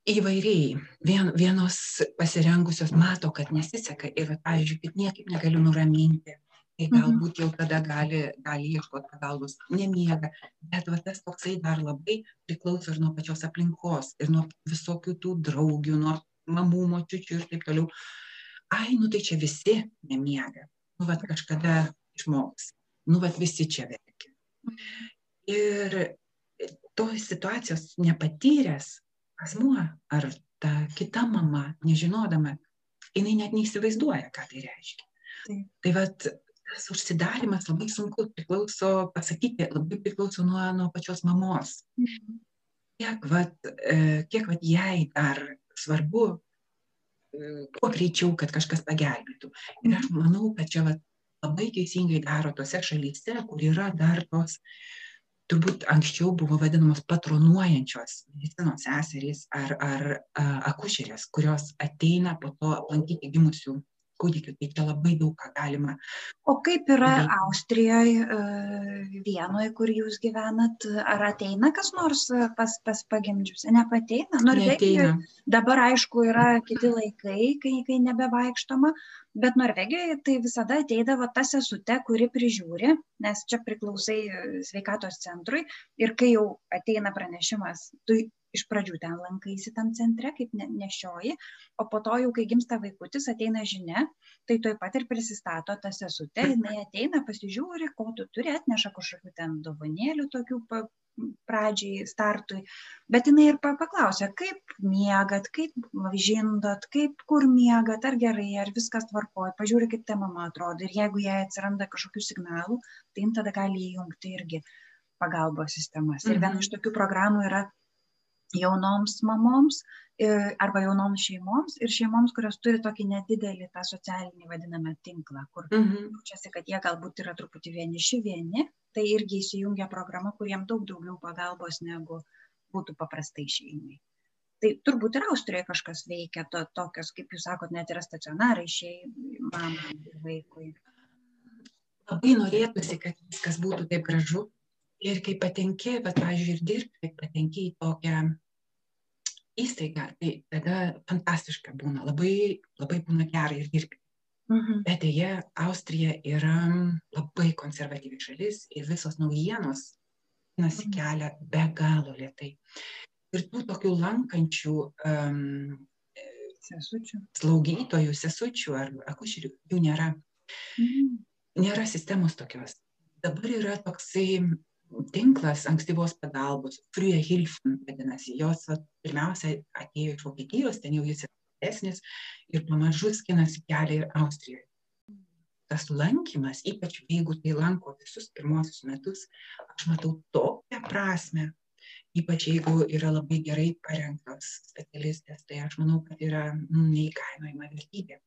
Įvairiai. Vien, vienos pasirengusios mato, kad nesiseka ir, pavyzdžiui, kad niekaip negaliu nuraminti tai galbūt jau tada gali, gali ieškoti pagalbos, nemiega, bet va, tas toksai dar labai priklauso ir nuo pačios aplinkos, ir nuo visokių tų draugių, nuo mamų, močiučių ir taip toliau. Ai, nu tai čia visi nemiega. Nu, va, kažkada išmoks. Nu, vat visi čia verkia. Ir tos situacijos nepatyręs asmuo ar ta kita mama, nežinodama, jinai net neįsivaizduoja, ką tai reiškia. Tai vat tas užsidarimas labai sunku priklauso pasakyti, labai priklauso nuo, nuo pačios mamos. Mhm. Kiek, vat, e, kiek vat jai dar svarbu kuo greičiau, kad kažkas pagelbėtų. Ir aš manau, kad čia vat, labai teisingai daro tose šalyse, kur yra dar tos, turbūt anksčiau buvo vadinamos patronuojančios medicinos seserys ar, ar a, akušerės, kurios ateina po to aplankyti gimusių kūdikių, tai čia labai daug ką galima. O kaip yra Austrijoje, vienoje, kur jūs gyvenat, ar ateina kas nors pas, pas pagimdžius? Nepateina? Norvegijoje dabar aišku yra kiti laikai, kai, kai nebevaikštoma, bet Norvegijoje tai visada ateidavo ta sesute, kuri prižiūri, nes čia priklausai sveikatos centrui ir kai jau ateina pranešimas, tu iš pradžių ten lankaisi tam centre kaip ne, nešioji, o po to jau, kai gimsta vaikutis, ateina žinia, tai tuoj pat ir prisistato ta sesutė, jinai ateina, pasižiūri, ko tu turi, atneša kažkokių ten dovanėlių tokių pradžiai, startui, bet jinai ir paklausia, kaip miegat, kaip žindot, kaip kur miegat, ar gerai, ar viskas tvarkoja, pažiūri, kaip ta mama atrodo ir jeigu jai atsiranda kažkokių signalų, tai jin tada gali įjungti irgi pagalbos sistemas. Ir viena mhm. iš tokių programų yra jaunoms mamoms arba jaunoms šeimoms ir šeimoms, kurios turi tokį nedidelį tą socialinį vadinamą tinklą, kur mhm. jaučiasi, kad jie galbūt yra truputį vieniši vieni, tai irgi įsijungia programa, kuriem daug daugiau pagalbos negu būtų paprastai šeimai. Tai turbūt ir Austrijoje kažkas veikia, to, tokios, kaip jūs sakot, net yra stacionarai šeimai, mamai ir vaikui. Labai norėtųsi, kad viskas būtų taip gražu, Ir kai patenki, bet, pavyzdžiui, ir dirbti, kai patenki į tokią įstaigą, tai tada fantastiška būna, labai, labai būna gerai ir dirbti. Mhm. Bet dėja, Austrija yra labai konservatyvi šalis ir visos naujienos nasi mhm. be galo lietai. Ir tų tokių lankančių um, sesučių. slaugytojų, sesučių ar akušerių jų nėra. Mhm. Nėra sistemos tokios. Dabar yra toksai tinklas ankstyvos pagalbos, Frühe Hilfen vadinasi, jos vat, pirmiausia atėjo iš Vokietijos, ten jau jis yra didesnis ir pamažu skinasi kelią ir Austrijoje. Tas lankymas, ypač jeigu tai lanko visus pirmosius metus, aš matau tokią prasme, ypač jeigu yra labai gerai parengtos specialistės, tai aš manau, kad yra nu, neįkainojama vertybė.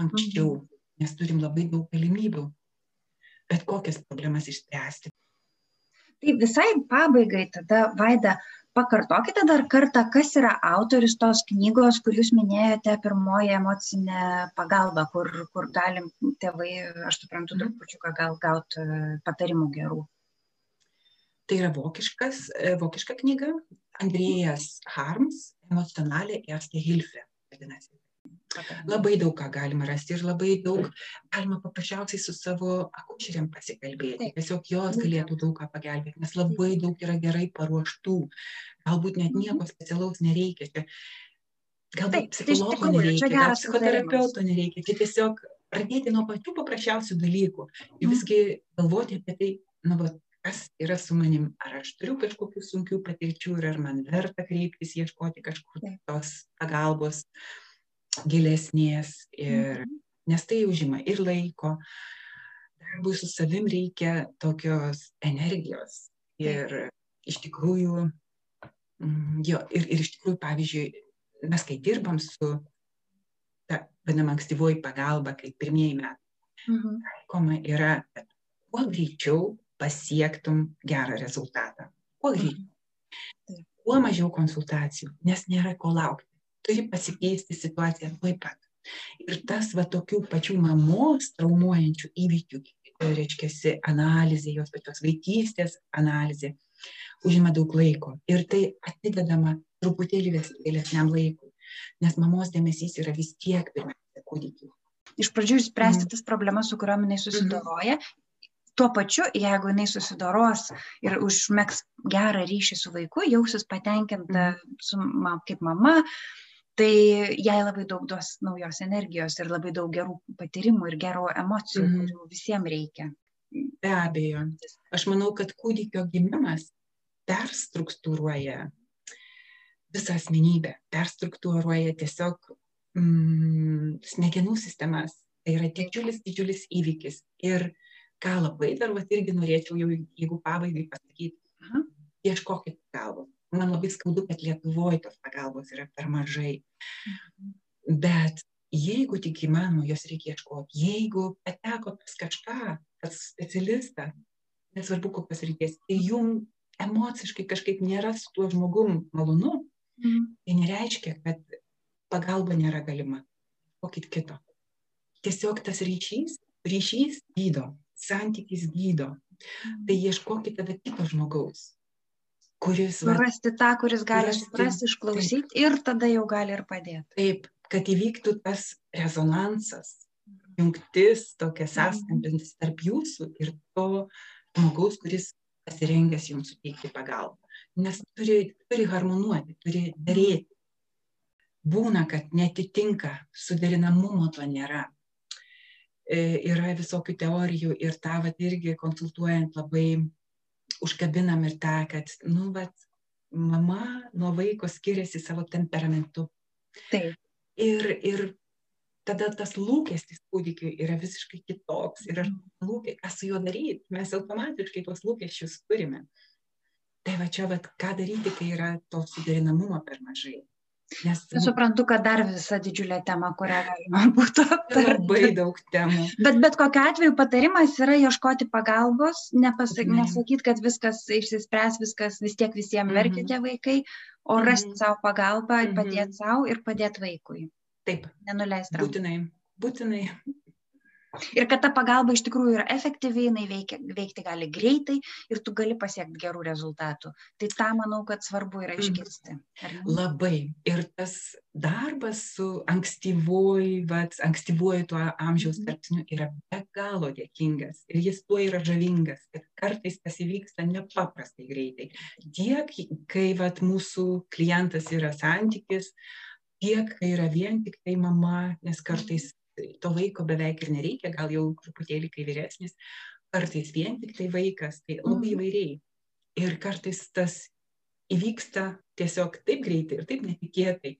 Anksčiau, nes turim labai daug galimybių bet kokias problemas išspręsti tai visai pabaigai tada vaida pakartokite dar kartą kas yra autorius tos knygos kur jūs minėjote pirmoji emocinė pagalba kur kur galim tėvai aš suprantu mhm. trupučiuką gal gaut e, patarimų gerų tai yra vokiškas e, vokiška knyga andrėjas harms emocionalė erste hilfe vadinasi Labai daug ką galima rasti ir labai daug galima paprasčiausiai su savo akušeriam pasikalbėti. Tiesiog jos galėtų daug ką pagelbėti, nes labai daug yra gerai paruoštų. Galbūt net mhm. nieko specialaus nereikia. Čia, galbūt tai psichologo nereikia, gal psichoterapeuto nereikia. Čia tiesiog pradėti nuo pačių paprasčiausių dalykų ir mhm. visgi galvoti apie tai, nu, va, kas yra su manim, ar aš turiu kažkokių sunkių patirčių ir ar man verta kreiptis, ieškoti kažkur tos pagalbos. Uh, gilesnės, ir, mhm. nes tai užima ir laiko. Darbui su savim reikia tokios energijos. Ir iš tikrųjų, mm, jo, ir, ir iš tikrųjų, pavyzdžiui, mes kai dirbam su ta vadinama ankstyvoji pagalba, kaip pirmieji metai, mhm. taikoma yra, kad kuo greičiau pasiektum gerą rezultatą. Kuo greičiau. Mhm. Kuo mažiau konsultacijų, nes nėra ko laukti turi pasikeisti situacija tuoj pat. Ir tas va tokių pačių mamos traumuojančių įvykių, reiškia, analizė, jos pačios vaikystės analizė, užima daug laiko. Ir tai atidedama truputėlį vėlesniam laikui, nes mamos dėmesys yra vis tiek pirmiausia kūdikiu. Iš pradžių išspręsti mm. tas problemas, su kuriuom jinai susidoroja, mm tuo pačiu jeigu jinai susidoros ir užmegs gerą ryšį su vaiku jausis patenkinta mhm. su kaip mama tai jai labai daug duos naujos energijos ir labai daug gerų patyrimų ir gerų emocijų, mm. kurių visiems reikia. be abejo. Aš manau, kad kūdikio gimimas perstruktūruoja visą asmenybę, perstruktūruoja tiesiog mm, smegenų sistemas. Tai yra didžiulis, didžiulis įvykis. Ir ką labai dar, va, irgi norėčiau jau, jeigu pabaigai pasakyti, aha, ieškokit pagalbos. Man labai skaudu, kad Lietuvoje tos pagalbos yra per mažai. Bet jeigu tik įmanoma, jos reikia ieškoti. Jeigu pateko pas kažką, pas specialistą, nesvarbu kokios ryties, tai jum emociškai kažkaip nėra su tuo žmogum malonu, mm. tai nereiškia, kad pagalba nėra galima. Kokit kito. Tiesiog tas ryšys, ryšys gydo, santykis gydo. Mm. Tai ieškokit tada kito žmogaus, kuris... Surasti tą, kuris gali suprasti, išklausyti ir tada jau gali ir padėti. Taip, kad įvyktų tas rezonansas, jungtis, tokia sąskambintis tarp jūsų ir to žmogaus, kuris pasirengęs jums suteikti pagalbą. Nes turi, turi harmonuoti, turi dėrėti. Būna, kad netitinka, suderinamumo to nėra. E, yra visokių teorijų ir tą vat irgi konsultuojant labai užkabinam ir tą, kad, nu, vat, mama nuo vaiko skiriasi savo temperamentu. Taip ir, ir tada tas lūkestis kūdikiui yra visiškai kitoks. Ir aš lūkė, ką su juo daryti, mes automatiškai tuos lūkesčius turime. Tai va čia, va, ką daryti, kai yra to suderinamumo per mažai. Nes suprantu, kad dar visa didžiulė tema, kurią galima būtų aptarti. Labai daug temų. Bet bet kokiu atveju patarimas yra ieškoti pagalbos, nepasak, mm. nesakyti, kad viskas išsispręs, viskas vis tiek visiems verkia tie vaikai, o rasti mm. savo pagalbą, padėti savo ir padėti vaikui. Taip. Nenuleisti. Būtinai. Būtinai ir kad ta pagalba iš tikrųjų yra efektyvi, jinai veikia, veikti gali greitai ir tu gali pasiekti gerų rezultatų. Tai tą manau, kad svarbu yra mhm. išgirsti. Labai. Ir tas darbas su ankstyvuoju, ankstyvuoju tuo amžiaus mhm. tarpsniu yra be galo dėkingas. Ir jis tuo yra žavingas, kad kartais tas įvyksta nepaprastai greitai. Tiek, kai vat, mūsų klientas yra santykis, tiek, kai yra vien tik tai mama, nes kartais to vaiko beveik ir nereikia, gal jau truputėlį, kai vyresnis, kartais vien tik tai vaikas, tai labai mhm. įvairiai. Ir kartais tas įvyksta tiesiog taip greitai ir taip netikėtai,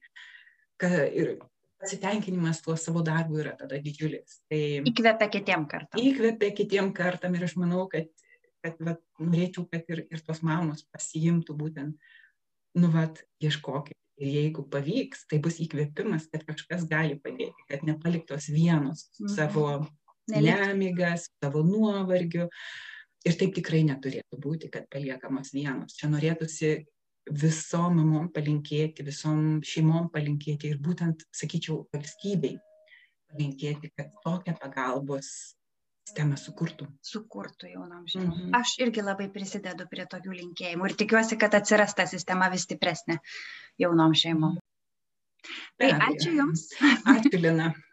kad ir pasitenkinimas tuo savo darbu yra tada didžiulis. Tai įkvepia kitiem kartam. Įkvepia kitiem kartam ir aš manau, kad, kad vat, norėčiau, kad ir, ir tos mamos pasiimtų būtent, nu, vat, ieškokit ir jeigu pavyks tai bus įkvėpimas kad kažkas gali padėti kad nepaliktos vienos mhm. savo nemiga savo nuovargiu. Ir taip tikrai neturėtų būti kad paliekamos vienos. Čia norėtųsi visom mamom palinkėti visom šeimom palinkėti ir būtent sakyčiau valstybei palinkėti kad tokią pagalbos sistemą sukurtų. Sukurtų jaunam žmonėm. Mm -hmm. Aš irgi labai prisidedu prie tokių linkėjimų ir tikiuosi, kad atsiras ta sistema vis stipresnė jaunom šeimom. Tai ačiū Jums. Ačiū, Lina.